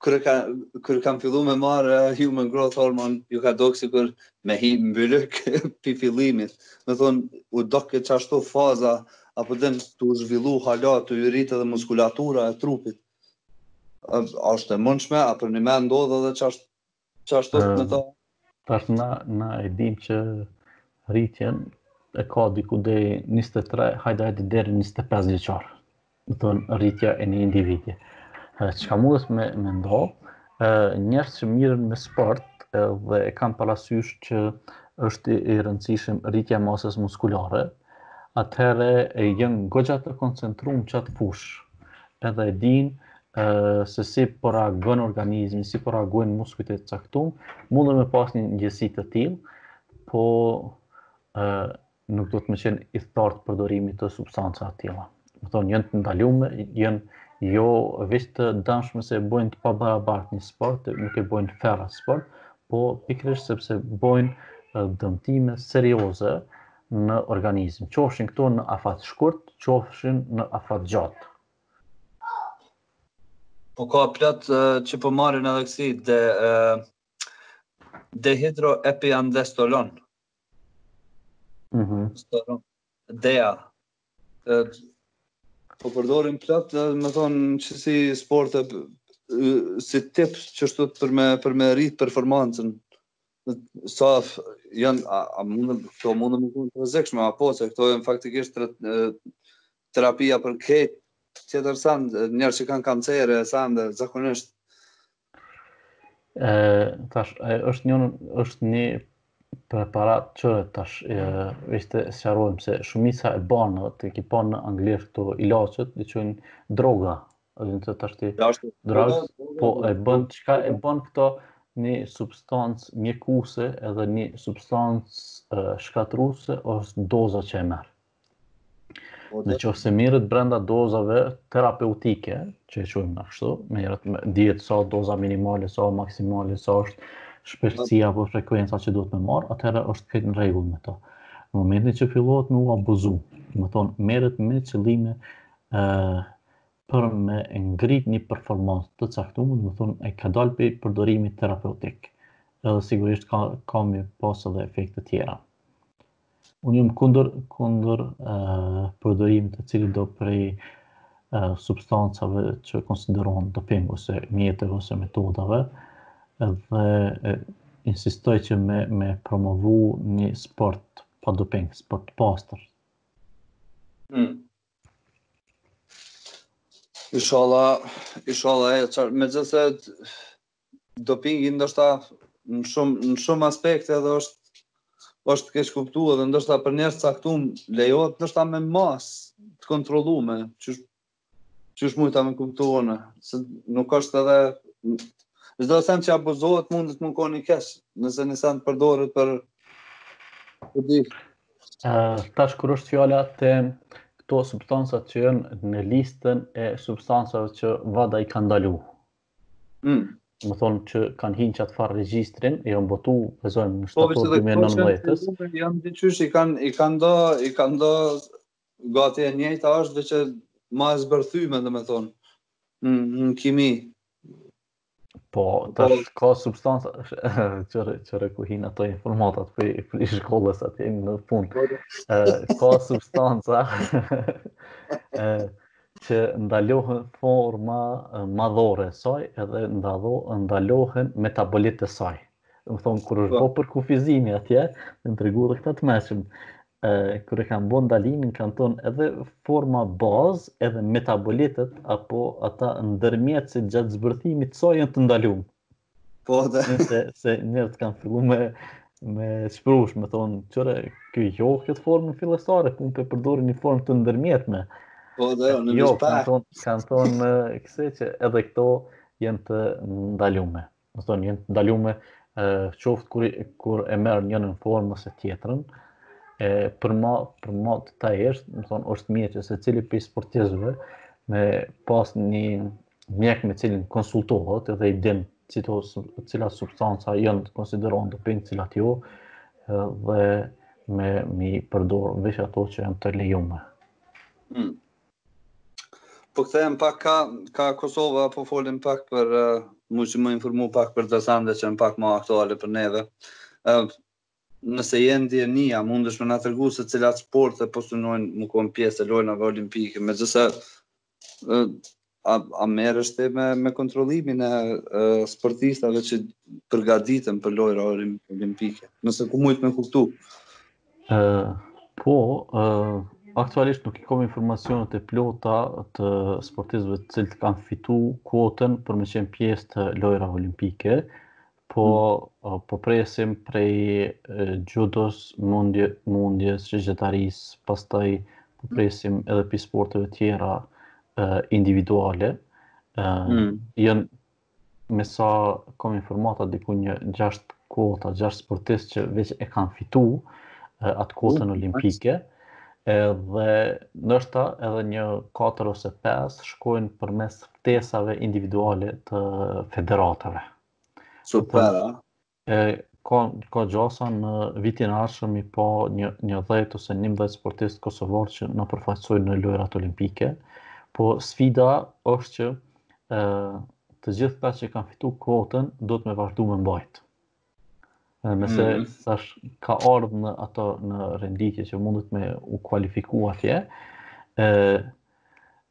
kur ka kur kam filluar me marr uh, human growth hormon, ju ka dok sikur me hi pubertet pi fillimit. Do thon u doke qashtu faza apo don tu zhvillu hala tu u rrit edhe muskulatura e trupit. A është e mundshme apo mun me ndodh edhe qasht Ça është te ta? Tash na, na e dim që rritjen e ka diku deri 23, hajde hajde deri 25 vjeçar. Do të thotë rritja e një individi. Çka mundet me, me ndodh, njerëz që mirën me sport dhe e kanë parasysh që është i rëndësishëm rritja masës muskulare, atëherë janë goxha të koncentrum në qatë fush. Edhe e din se si po reagon organizmi, si po reagojnë muskujt e caktum, mundën me pas një ndjesi të tillë, po nuk do të m'ken ithtar i përdorimit të substancave të tilla. Me thonë, janë të ndalume, janë jo veç të dëmshme se bojnë të pabarabart një sport, nuk e bojnë fer një sport, po pikërisht sepse bojnë dëmtime serioze në organizm. Qofshin këto në afat shkurt, qofshin në afat gjatë. Po ka plot që po marrin edhe kësi de dehidroepiandrosteron. Mhm. Steron. DHEA. Po përdorin plot dhe me thonë që si sporte si tip qashtu për me, për me rritë performancën Sa janë, a, a mundën, këto mundën me kënë të rrezikshme, a po, se këto janë faktikisht terapia për ket, tjetër send, njerëz që kanë kancere, e sende zakonisht. E, tash, e, është një, është një preparat që tash, e, veç ta sqarojmë se shumica e barnave të ekipan në anglisht të ilaçet, i qujnë droga, Ozin të tërti drugs, po e bën, çka e bën këto një substancë mjekuse edhe një substancë shkatrruse është doza që e merr. Po, në qoftë se mirët brenda dozave terapeutike, që e qujmë ne kështu, mirët me dit sa doza minimale, sa maksimale, sa është shpeshtësia apo frekuenca që duhet me marrë, atëherë është krejt në rregull me to. Në momentin që fillohet me u abuzu, me thonë, mirët me qëllime për me ngrit një performancë të caktume, domethënë ai ka dalë prej përdorimit terapeutik. Edhe sigurisht ka ka me pas edhe efekte tjera. Unë jam kundër kundër uh, përdorimit të cilit do prej uh, substancave që konsiderohen doping ose mjeteve ose metodave dhe uh, insistoj që me me promovu një sport pa doping, sport pastër. Mm. Ishalla, ishalla e qartë, megjithëse dopingi ndoshta në shumë në shumë aspekte edhe është është keqkuptu dhe ndoshta për njerëz t'caktum lejohet ndoshta me masë të kontrollume, qysh mujta me kuptu unë, se nuk është edhe çdo send që abuzohet mund të me kon i keq, nëse një send përdoret për për di Uh, tash kur është fjala te këto substancat që janë në listën e substancave që WADA i ka ndalu. Mm. Domethënë që kanë hi n'qat farë regjistri, e janë botu, besoj në po, shtator 2019-ës. Po, janë të qysh, i kanë i kanë do, i kanë do, gati e njëjta asht veç që ma e zbërthyme, domethënë, në, në kimi. Po, tash po, ka substanca që qe ku hijnë ato informatat prej shkollës aty në punë. Po, ka substanca që ndalohen forma madhore e saj edhe ndalo, ndalohen metabolitet e saj. Domethënë kur është po. bo për kufizimi atje, na tregoi edhe këta të mëshëm. Ë kur e kanë bo ndalimin kanë thon edhe forma bazë, edhe metabolitët apo ata ndërmjetësit gjatë zbërthimit saj janë të ndalume. Po dhe. Se, se njerëzit kanë fillu me, me shprush, domethënë, qe, kjo jo këtë formën fillestare, po unë po e përdori një formë të ndërmjetme. Po dhe, jo, në jo, kanë thonë, kanë thonë, kështu që edhe këto, janë të ndalume. domethënë janë të ndalume qoftë kur kur e merr njënën formë ose tjetrën e për më për ma detaje, domethënë është mirë që secili prej sportistëve me pas një mjek me cilin konsultohet dhe i din cilat cila substanca janë konsiderohen doping cilat jo dhe me mi përdor veç ato që janë të lejume. Mm. Po kthehem pak kah kah Kosova po folim pak për uh, me u informu pak për do sende që janë pak më aktuale për neve. Uh, nëse je n'dijeni, a mundesh me na tregu se cilat sporte po synojnë me kon pjesë e lojnave olimpike, megjithëse uh, a, a merresh ti me, me kontrollimin e uh, sportistave që përgatiten për lojra olimpike, nëse kom mujt me kuptu. Ë po, ë aktualisht nuk i kom informacionet e plota të sportistëve të cilët kanë fitu kuotën për me qenë pjesë të lojra olimpike, po, mm. po presim prej gjudos mundje, mundjes, shigjetarisë, pastaj po mm. presim edhe prej sporteve tjera individuale, mm. janë me sa kam informata diku një 6 kuota, 6 sportistë që veç e kanë fitu atë kuotën mm, olimpike, edhe ndoshta edhe një 4 ose 5 shkojnë përmes ftesave individuale të federatave. Super, a? e ka ka gjasa në vitin e ardhshëm me i pa një një 10 ose 11 sportistë kosovarë që na përfaqësojnë në lojërat olimpike. Po sfida është që ë të gjithë ata që kanë fitu kuotën duhet me vazhdu me mbajt. Nëse mm -hmm. thash ka ardh në ato në renditje që mundet me u kualifiku atje, ë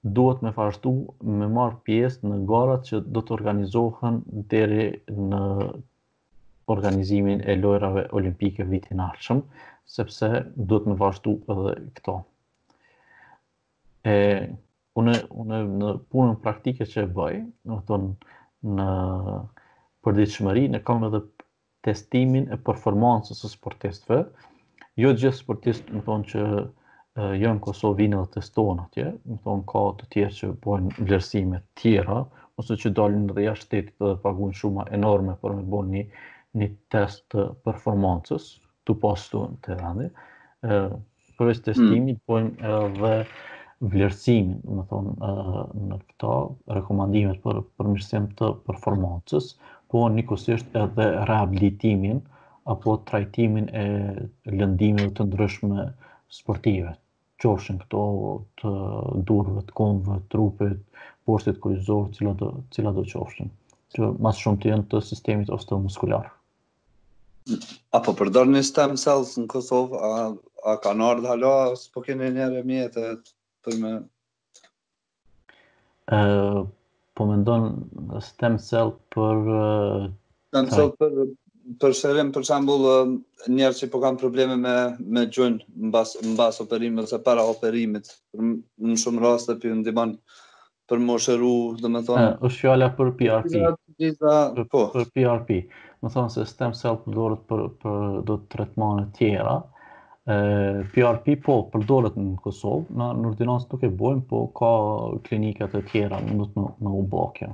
duhet me vazhdu me marrë pjesë në garat që do të organizohen deri në organizimin e lojërave olimpike vitin e ardhshëm, sepse duhet me vazhdu edhe këto. E, unë, unë në punën praktike që e bëj, domethonë në përditshmëri, e kam edhe testimin e performancës së sportistëve. Jo të gjithë sportistët, domethonë që janë në Kosovë vinë dhe testohen atje, domethonë ka të tjerë që bojnë vlerësime tjera, ose që dalin dhe jashtë shtetit dhe pagun shuma enorme për me bo një, një test të performancës, të pasu të randit. përveç testimit, mm. bojmë edhe vlerësimin, domethonë, në këto rekomandimet për përmirësim të performancës, po njëkohësisht edhe rehabilitimin apo trajtimin e lëndimeve të ndryshme sportive. Qofshin këto të duarve, të komve, trupit, boshtit kurrizor, cila do, cila do qofshin, që ma së shumti janë të sistemit osteomuskular. A po përdorni stem cells në Kosovë, a, a kanë ardhë hala, a s'po keni njerë mjete për me... Uh, po mendon stem cell për... Uh, stem cell për, për shërim, për shambull, njerëz që po kanë probleme me, me gjunin mbas, mbas operimit, ose para operimit, në shumë raste p'i ndihmon për me shëru, domethënë... është fjala për PRP. Për, po. për PRP. Domethënë se stem cell përdoret për, për do tretmane tjera. E, PRP po përdoret në Kosovë, në, në ordinancë nuk e bojmë, po ka klinika të tjera, mundet me u ba kjo.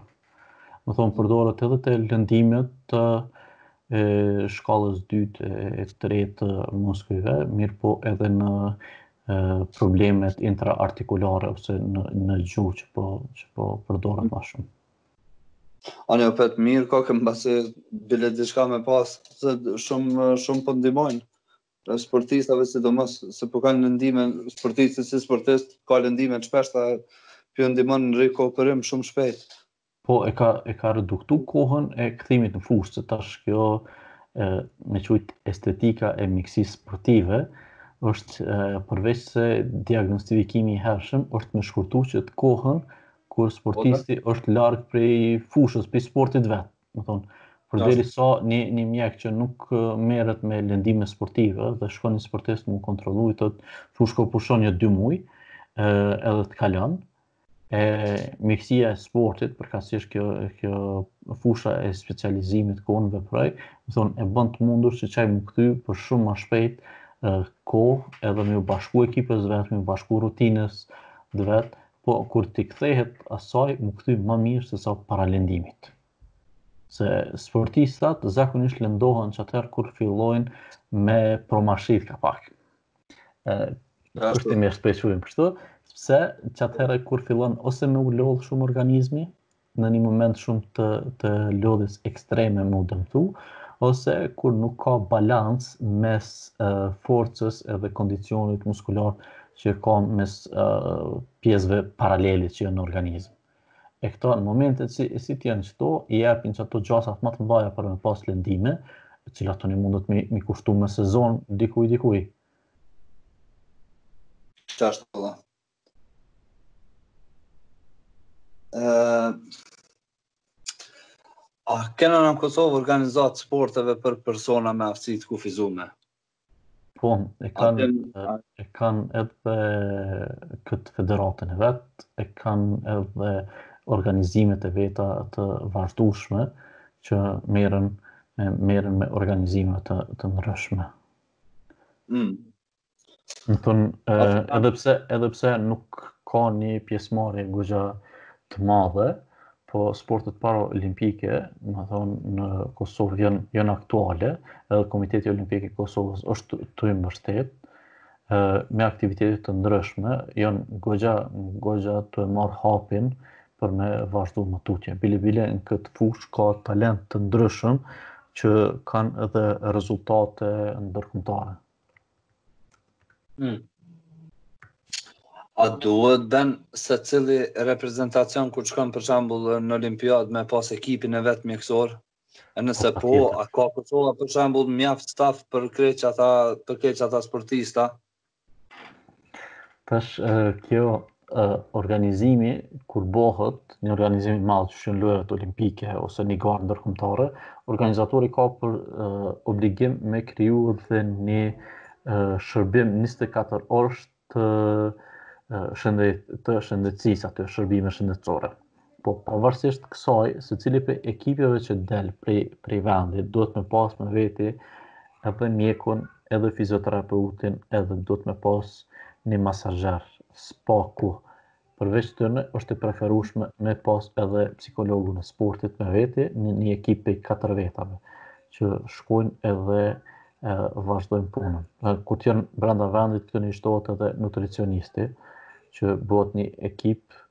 Domethënë përdoret edhe te lëndimet të e, shkallës dytë e tretë të muskujve, mirëpo edhe në problemet intraartikulare ose në në gju që po që po përdoret më shumë. Ani opet mirë ka kenë bash bile diçka me pas se shumë shumë po u ndihmon sportistave sidomos se po kanë lëndime sportisti si sportist ka lëndime të shpeshta po u ndihmon në rikuperim shumë shpejt. Po e ka e ka reduktu kohën e kthimit në fushë, se tash kjo e, me qujt estetika e mjekësisë sportive është e, përveç se diagnostifikimi i hershëm është me shkurtu qët kohën kur po, sportisti po, është larg prej fushës, prej sportit vet, domethënë. Përderisa një, një mjek që nuk merret me lëndime sportive dhe shkon një sportist m'u kontrollu i thotë, "Ti shko pusho nja dy muaj, edhe të kalon." e mjekësia e sportit, përkatësisht kjo kjo fusha e specializimit ku unë veproj, domethënë e bon të mundur që qaj m'u kthy për shumë ma shpejt kohë edhe m'iu bashku ekipës vet, m'iu bashku rutinës së vet, po kur t'i kthehet asaj m'u kthy ma mirë se sa para lëndimit. Se sportistat zakonisht lëndohen qatëherë kur fillojnë me promashit kapak. kushtimisht për shumë kështu, sepse qatëherë kur fillon ose me u lodhë shumë organizmi, në një moment shumë të, të lodhjes ekstreme me u dëmtu, ose kur nuk ka balans mes uh, forcës edhe kondicionit muskular që ka mes uh, pjesëve paralele që janë në organizëm. E këto tanë momentet si, si t'janë qëto, i epin qato gjasat ma të mdhaja për me pas lëndime, të cilat munden m'i, m'i kushtu me sezon dikuj dikuj. Qashtu asht edhe. A kena në Kosovë organizatë të sporteve për persona me aftësi t'kufizume? Po, e kanë e kanë edhe këtë federatën e vet, e kanë edhe organizimet e veta të vazhdueshme që merren me merren me organizime të të ndryshme. Mm. Domethënë edhe pse edhe pse nuk ka një pjesëmarrje goxha të madhe, po sportet paraolimpike, me thonë, në Kosovë janë, janë aktuale, edhe Komiteti Olimpik i Kosovës është tuj mbështet, me aktivitete të ndryshme, janë goxha, goxha tu e marrë hapin për me vazhdu më tutje. Bile, bile, në këtë fushë ka talentë të ndryshëm që kanë edhe rezultate ndërkombëtare. Hmm. A duhet ben secili reprezentacion kur shkon për shambull në Olimpiad me pas ekipin e vet mjekësor? E nëse po, a ka Kosova për shambull mjaft staf për krejt ata, për krejt ata sportista? Tash kjo organizimi kur bëhet një organizim i madh që siç janë lojërat olimpike ose një garë ndërkombëtare, organizatori ka për uh, obligim me kriju edhe një uh, shërbim 24-orësh të uh, shëndet të shëndetësisë aty shërbime shëndetësore. Po pavarësisht kësaj, secili prej ekipeve që del prej prej vendit duhet me pas me veti edhe mjekun, edhe fizioterapeutin, edhe duhet me pas një masazher, së paku. Përveç tyne, është e preferushme me pas edhe psikologun e sportit me veti, një, një ekip prej katër vetave, që shkojnë edhe e, vazhdojnë punën. Kur janë brenda vendit, këtyne u shtohet edhe nutricionisti, që bëhet një ekip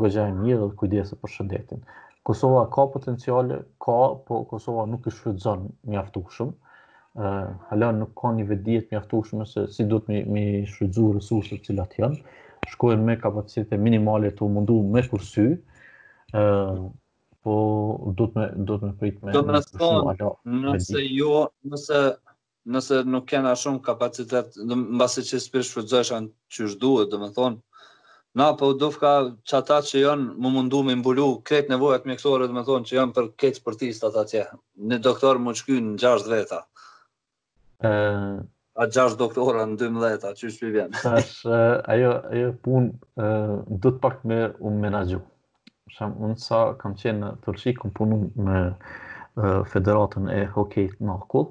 goxha i mirë dhe kujdeset për shëndetin. Kosova ka potenciale, ka, po Kosova nuk i shfrytëzon mjaftueshëm. ë uh, hala nuk ka një vetëdije të mjaftueshme se si duhet me mi shfrytëzu resurset të cilat janë. Shkojnë me kapacitete minimale tu u mundu me kursy. ë uh, po duhet me duhet me prit me. Domethënë, nëse jo, nëse Nëse nuk kena shumë kapacitet, mbase që s'po i shfrytëzojshin qysh duhet, domethënë, na po dufka që ata që jon mu mundu mi mbulu krejt nevojat mjekësore domethënë që jon për krejt sportistat atje, një doktor mu shky në gjashtë veta. Ëh, A gjashtë doktora në 12, a qysh po i vjen? Tash, ajo, ajo punë, duhet pak me u menaxhu. Shem, unë sa kam qenë në Turqi, kam punu me Federatën e Hokejt në Akull,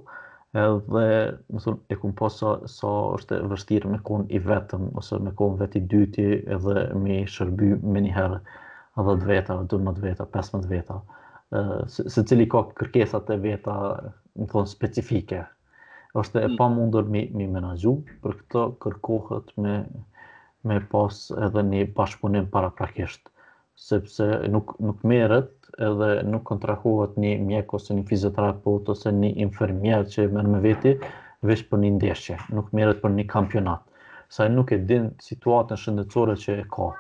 edhe me thonë, e kum pa sa, sa është e vështirë me konë i vetëm, ose me konë vetë i dyti, edhe mi shërby me njëherë 10 veta, 12 veta, 15 veta, se, secili ka kërkesat e veta, me thonë, specifike. është e mm. pamundur mi, mi menaxhu, për këto kërkohet me, me pas edhe një bashkëpunim paraprakisht, sepse nuk, nuk merret edhe nuk kontraktohet një mjek ose një fizioterapeut ose një infermier që e merr me veti veç për një ndeshje, nuk merret për një kampionat. Se ai nuk e din situatën shëndetësore që e ka.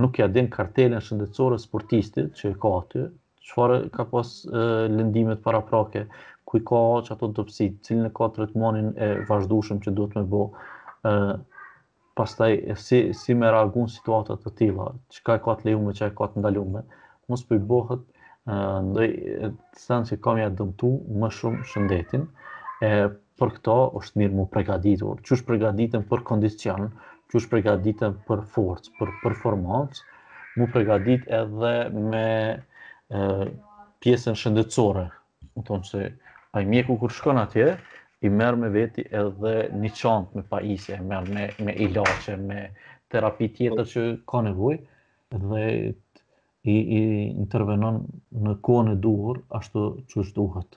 Nuk ia din kartelën shëndetësore sportistit që e ka aty, Çfarë ka pas lëndimet paraprake, ku i ka që ato dobësi, cilin e ka tretmanin e vazhdueshëm që duhet me bo, pastaj si, si me reagu n'situata të tilla, çka e ka të lejume, çka e ka të ndalume, mos po i bohet ndonjë sen që ka me ia dëmtu më shumë shëndetin, e Për këto është mirë mu pregaditur, qysh pregaditen për kondicion, qysh pregaditen për forcë, për performancë, mu pregadit edhe me e, pjesën shëndetësore. Me thonë se ai mjeku kur shkon atje, i merr me veti edhe një çantë me pajisje, merr me, me ilaçe, me terapi tjetër që ka nevojë, dhe i, i intervenon në kohën e duhur, ashtu qysh duhet.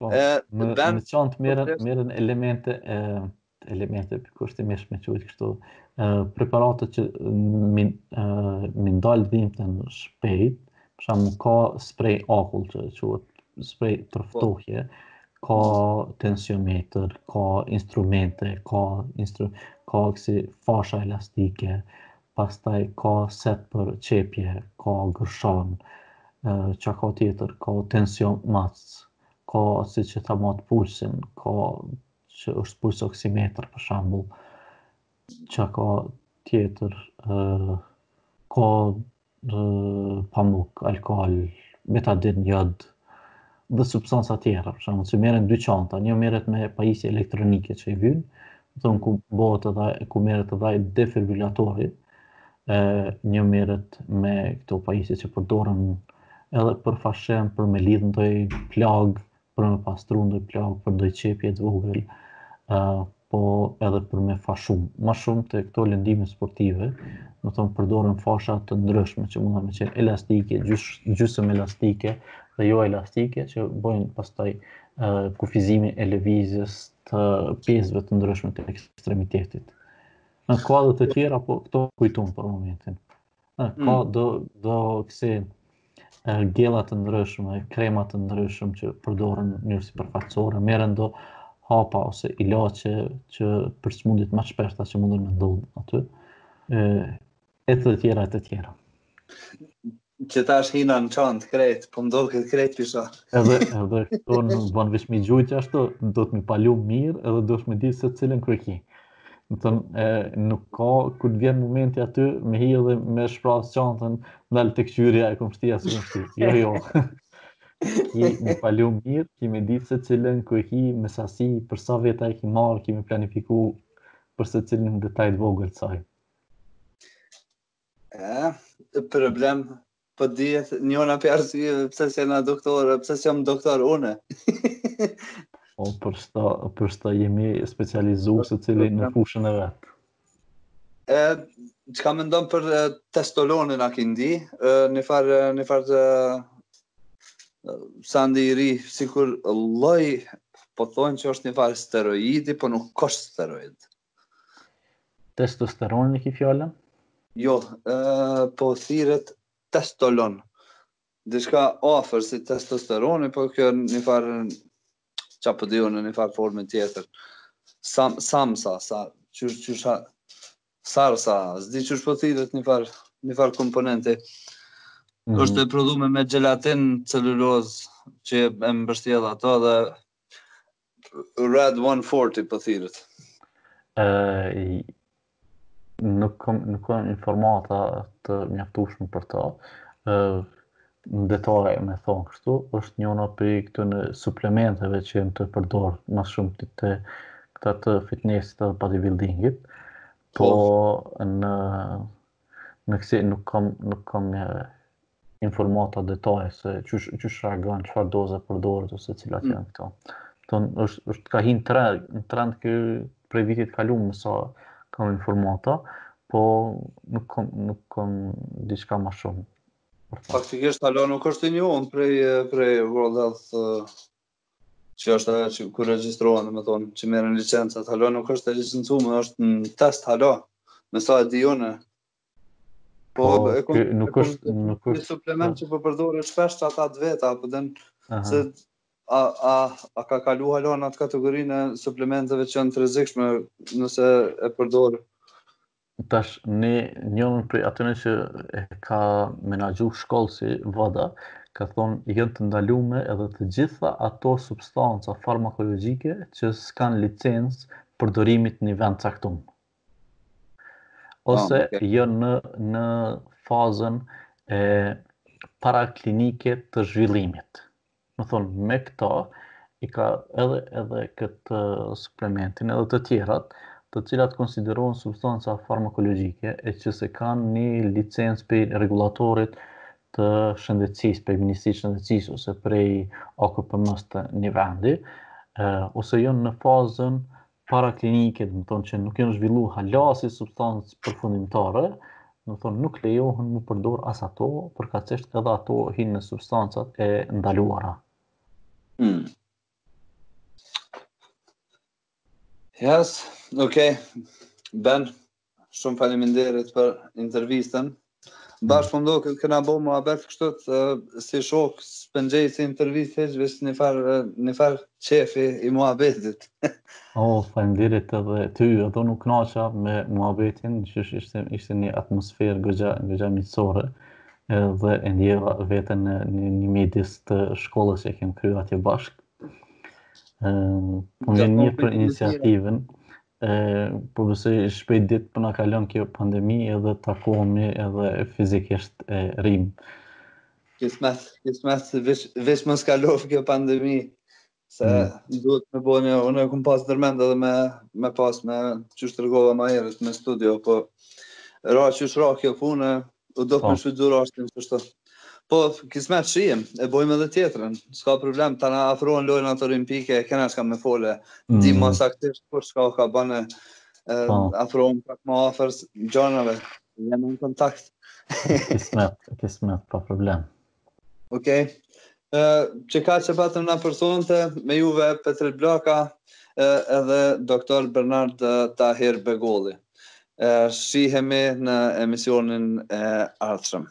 Po, e, në, ben, në çantë merren, merren elemente e, elemente për kështë i meshme që quhet kështu preparatet që me i, me i ndal dhimtën shpejt për shembull ka sprej akull që quhet sprej për ftohje ka tensiometër, ka instrumente, ka, instru, ka kësi fasha elastike, pastaj ka set për qepje, ka gërshan, çka ka tjetër, ka tensionmatës, ka siç i tha matë pulsin, ka që është puls oksimetr për shembull, çka ka tjetër, ka pamuk, alkohol, betadin, jod, dhe substanca të tjera, për shembull, që merren dy çanta, një merret me pajisje elektronike që i vyn, me thonë ku bëhet edhe ku merret edhe defibrilatori, ë një merret me këto pajisje që përdoren edhe për fashim, për me lidh ndonjë plagë, për me pastru ndonjë plagë, për ndonjë qepje të vogël, ë po edhe për me fashu. Ma shumë te këto lëndime sportive, me thonë përdoren fasha të ndryshme, që mundën me qenë elastike, gjys, gjysëm elastike dhe jo elastike, që bojnë pastaj uh, kufizimin e lëvizjes të pjesëve të ndryshme të ekstremitetit. Ka edhe të tjera, po këto m'kujtohen për momentin. Ka mm. do do kësi xhela të ndryshme, krema të ndryshëm që përdoren në mënyrë sipërfaqësore, merren do hapa ose ilaçe që për sëmundjet më shpeshta që munden me ndodh aty. ë e të tjera e të tjera. Qeta a hijnë në çantë, krejt, po më doke krejt pisa. Edhe, edhe këto nuk ban veç me i gjujtë ashtu, duhet me i palu mirë edhe dush me ditë se cilën ku e ki. Me thonë, e, nuk ka, kur të vjen momenti aty, me hi edhe me shprazë çantën, ndal të kqyri a e kom shti a s'e kom shti. Jo, jo. ki me palu mirë, ki me ditë secilën ku e ki, me sasi, për sa veta e ki marrë, ki me planifiku për secilin detaj t'vogël të saj. E, problem, Po dihet njëna prej arsyeve pse s'jena doktor, pse s'jam doktor unë. O për ata, për ata jemi specializu secili në fushën e vet. E çka mendon për testolonin a ki ndi, njëfar njëfar të sendi i ri sikur lloj po thonë që është një farë steroidi, po nuk është steroid. Testosteronin e ki fjalën? Jo, po thirret testolon. Diçka afër si testosteroni, po kjo një farë ça po di unë një farë formë tjetër. Sam, samsa, sa, qysh, qysh, sarsa, s'di qysh po thirret një farë, një farë komponente. Mm -hmm. është e prodhume me xhelatinë celulozë që e mbështjell ato dhe RAD 140 po thirret. Ë nuk kam nuk kam informata të mjaftueshme për to. Ë në detaje me thonë kështu, është njëna prej këtyne suplementeve që janë tu u përdorë ma shumë te te këta të fitnessit dhe bodybuildingit, po, po. në me kësi nuk kam nuk kam një informata në detaje se qysh qysh reagon, çfarë doze përdoret ose cilat mm. janë këto. Ton është është ka hin tre në trend që prej vitit t'kaluem me sa kam informata, po nuk kam nuk kam diçka ma shumë. Faktikisht hala nuk është i njohur prej prej World Health që është ajo që kur regjistrohen, me thonë, që merren licencat, hala nuk është e licencuar, është në test hala. Me sa e di unë. Po, po e kom, nuk është nuk është suplement që po përdoret shpesh qe ata të vyta, a po din se a a a ka kalu hala në atë kategorinë e suplementeve që janë të rrezikshme nëse e përdor tash në njonën prej atyne që e ka menaxhu shkallë si WADA, ka thonë janë të ndalume edhe të gjitha ato substanca farmakologjike që s'kanë licencë t'përdorimit në një vend t'caktum. Ah, Ose oh, okay. janë në, në fazën e paraklinike të zhvillimit. me thonë me këto i ka edhe edhe këtë suplementin edhe të tjerat, të cilat konsiderohen substanca farmakologjike e që s'e kanë një licencë prej rregullatorit të shëndetësisë, prej Ministrisë Shëndetësisë ose prej AKPPM-së të një vendi, ose jonë në fazën paraklinike, domethënë që nuk janë zhvillu hala si substancë përfundimtare, domethënë nuk lejohen me përdor as ato, përkatësisht edhe ato hin në substancat e ndaluara. Mm. Yes, okay. Ben, Shumë faleminderit për intervistën. Bash po m'doket kena bo muhabet kështu si shokë s'po ngjet si intervistë hiç veç njëfar njëfar qefi i muhabetit. o, oh, faleminderit edhe ty, edhe unë u knaqa me muhabetin, që ishte, ishte një atmosferë goxha, goxha miqësore dhe e ndjeva veten në një, një midis të shkollës që kemi kry atje bashkë. Ëm, po m'vjen mirë për iniciativën, E, po besoj shpejt ditë po, po na kalon kjo pandemi edhe takohemi edhe fizikisht e rrim. Kismet, kismet, veç, veç me kalu kjo pandemi, se mm. duhet me bo një, unë e kum pas nërmend edhe me, me pas me qysh tregova ma herët me studio, po ra qysh ra kjo punë, u do, po, me shu durt edhe kështu. Po, kismet shihemi, e bojmë edhe tjetrën, s'ka problem, tana afrohen lojnat olimpike, e kena çka me fole, mm. di ma saktësisht kur çka ka bane, e, po. afrohen pak ma afër gjanave, jemi në kontakt. kismet, kismet, pa problem. Okej. Okay. Ë qekaq patëm na për sonte me juve Petrit Blaka e, edhe doktor Bernard Tahirbegolli. E, shihemi në emisionin e ardhshëm.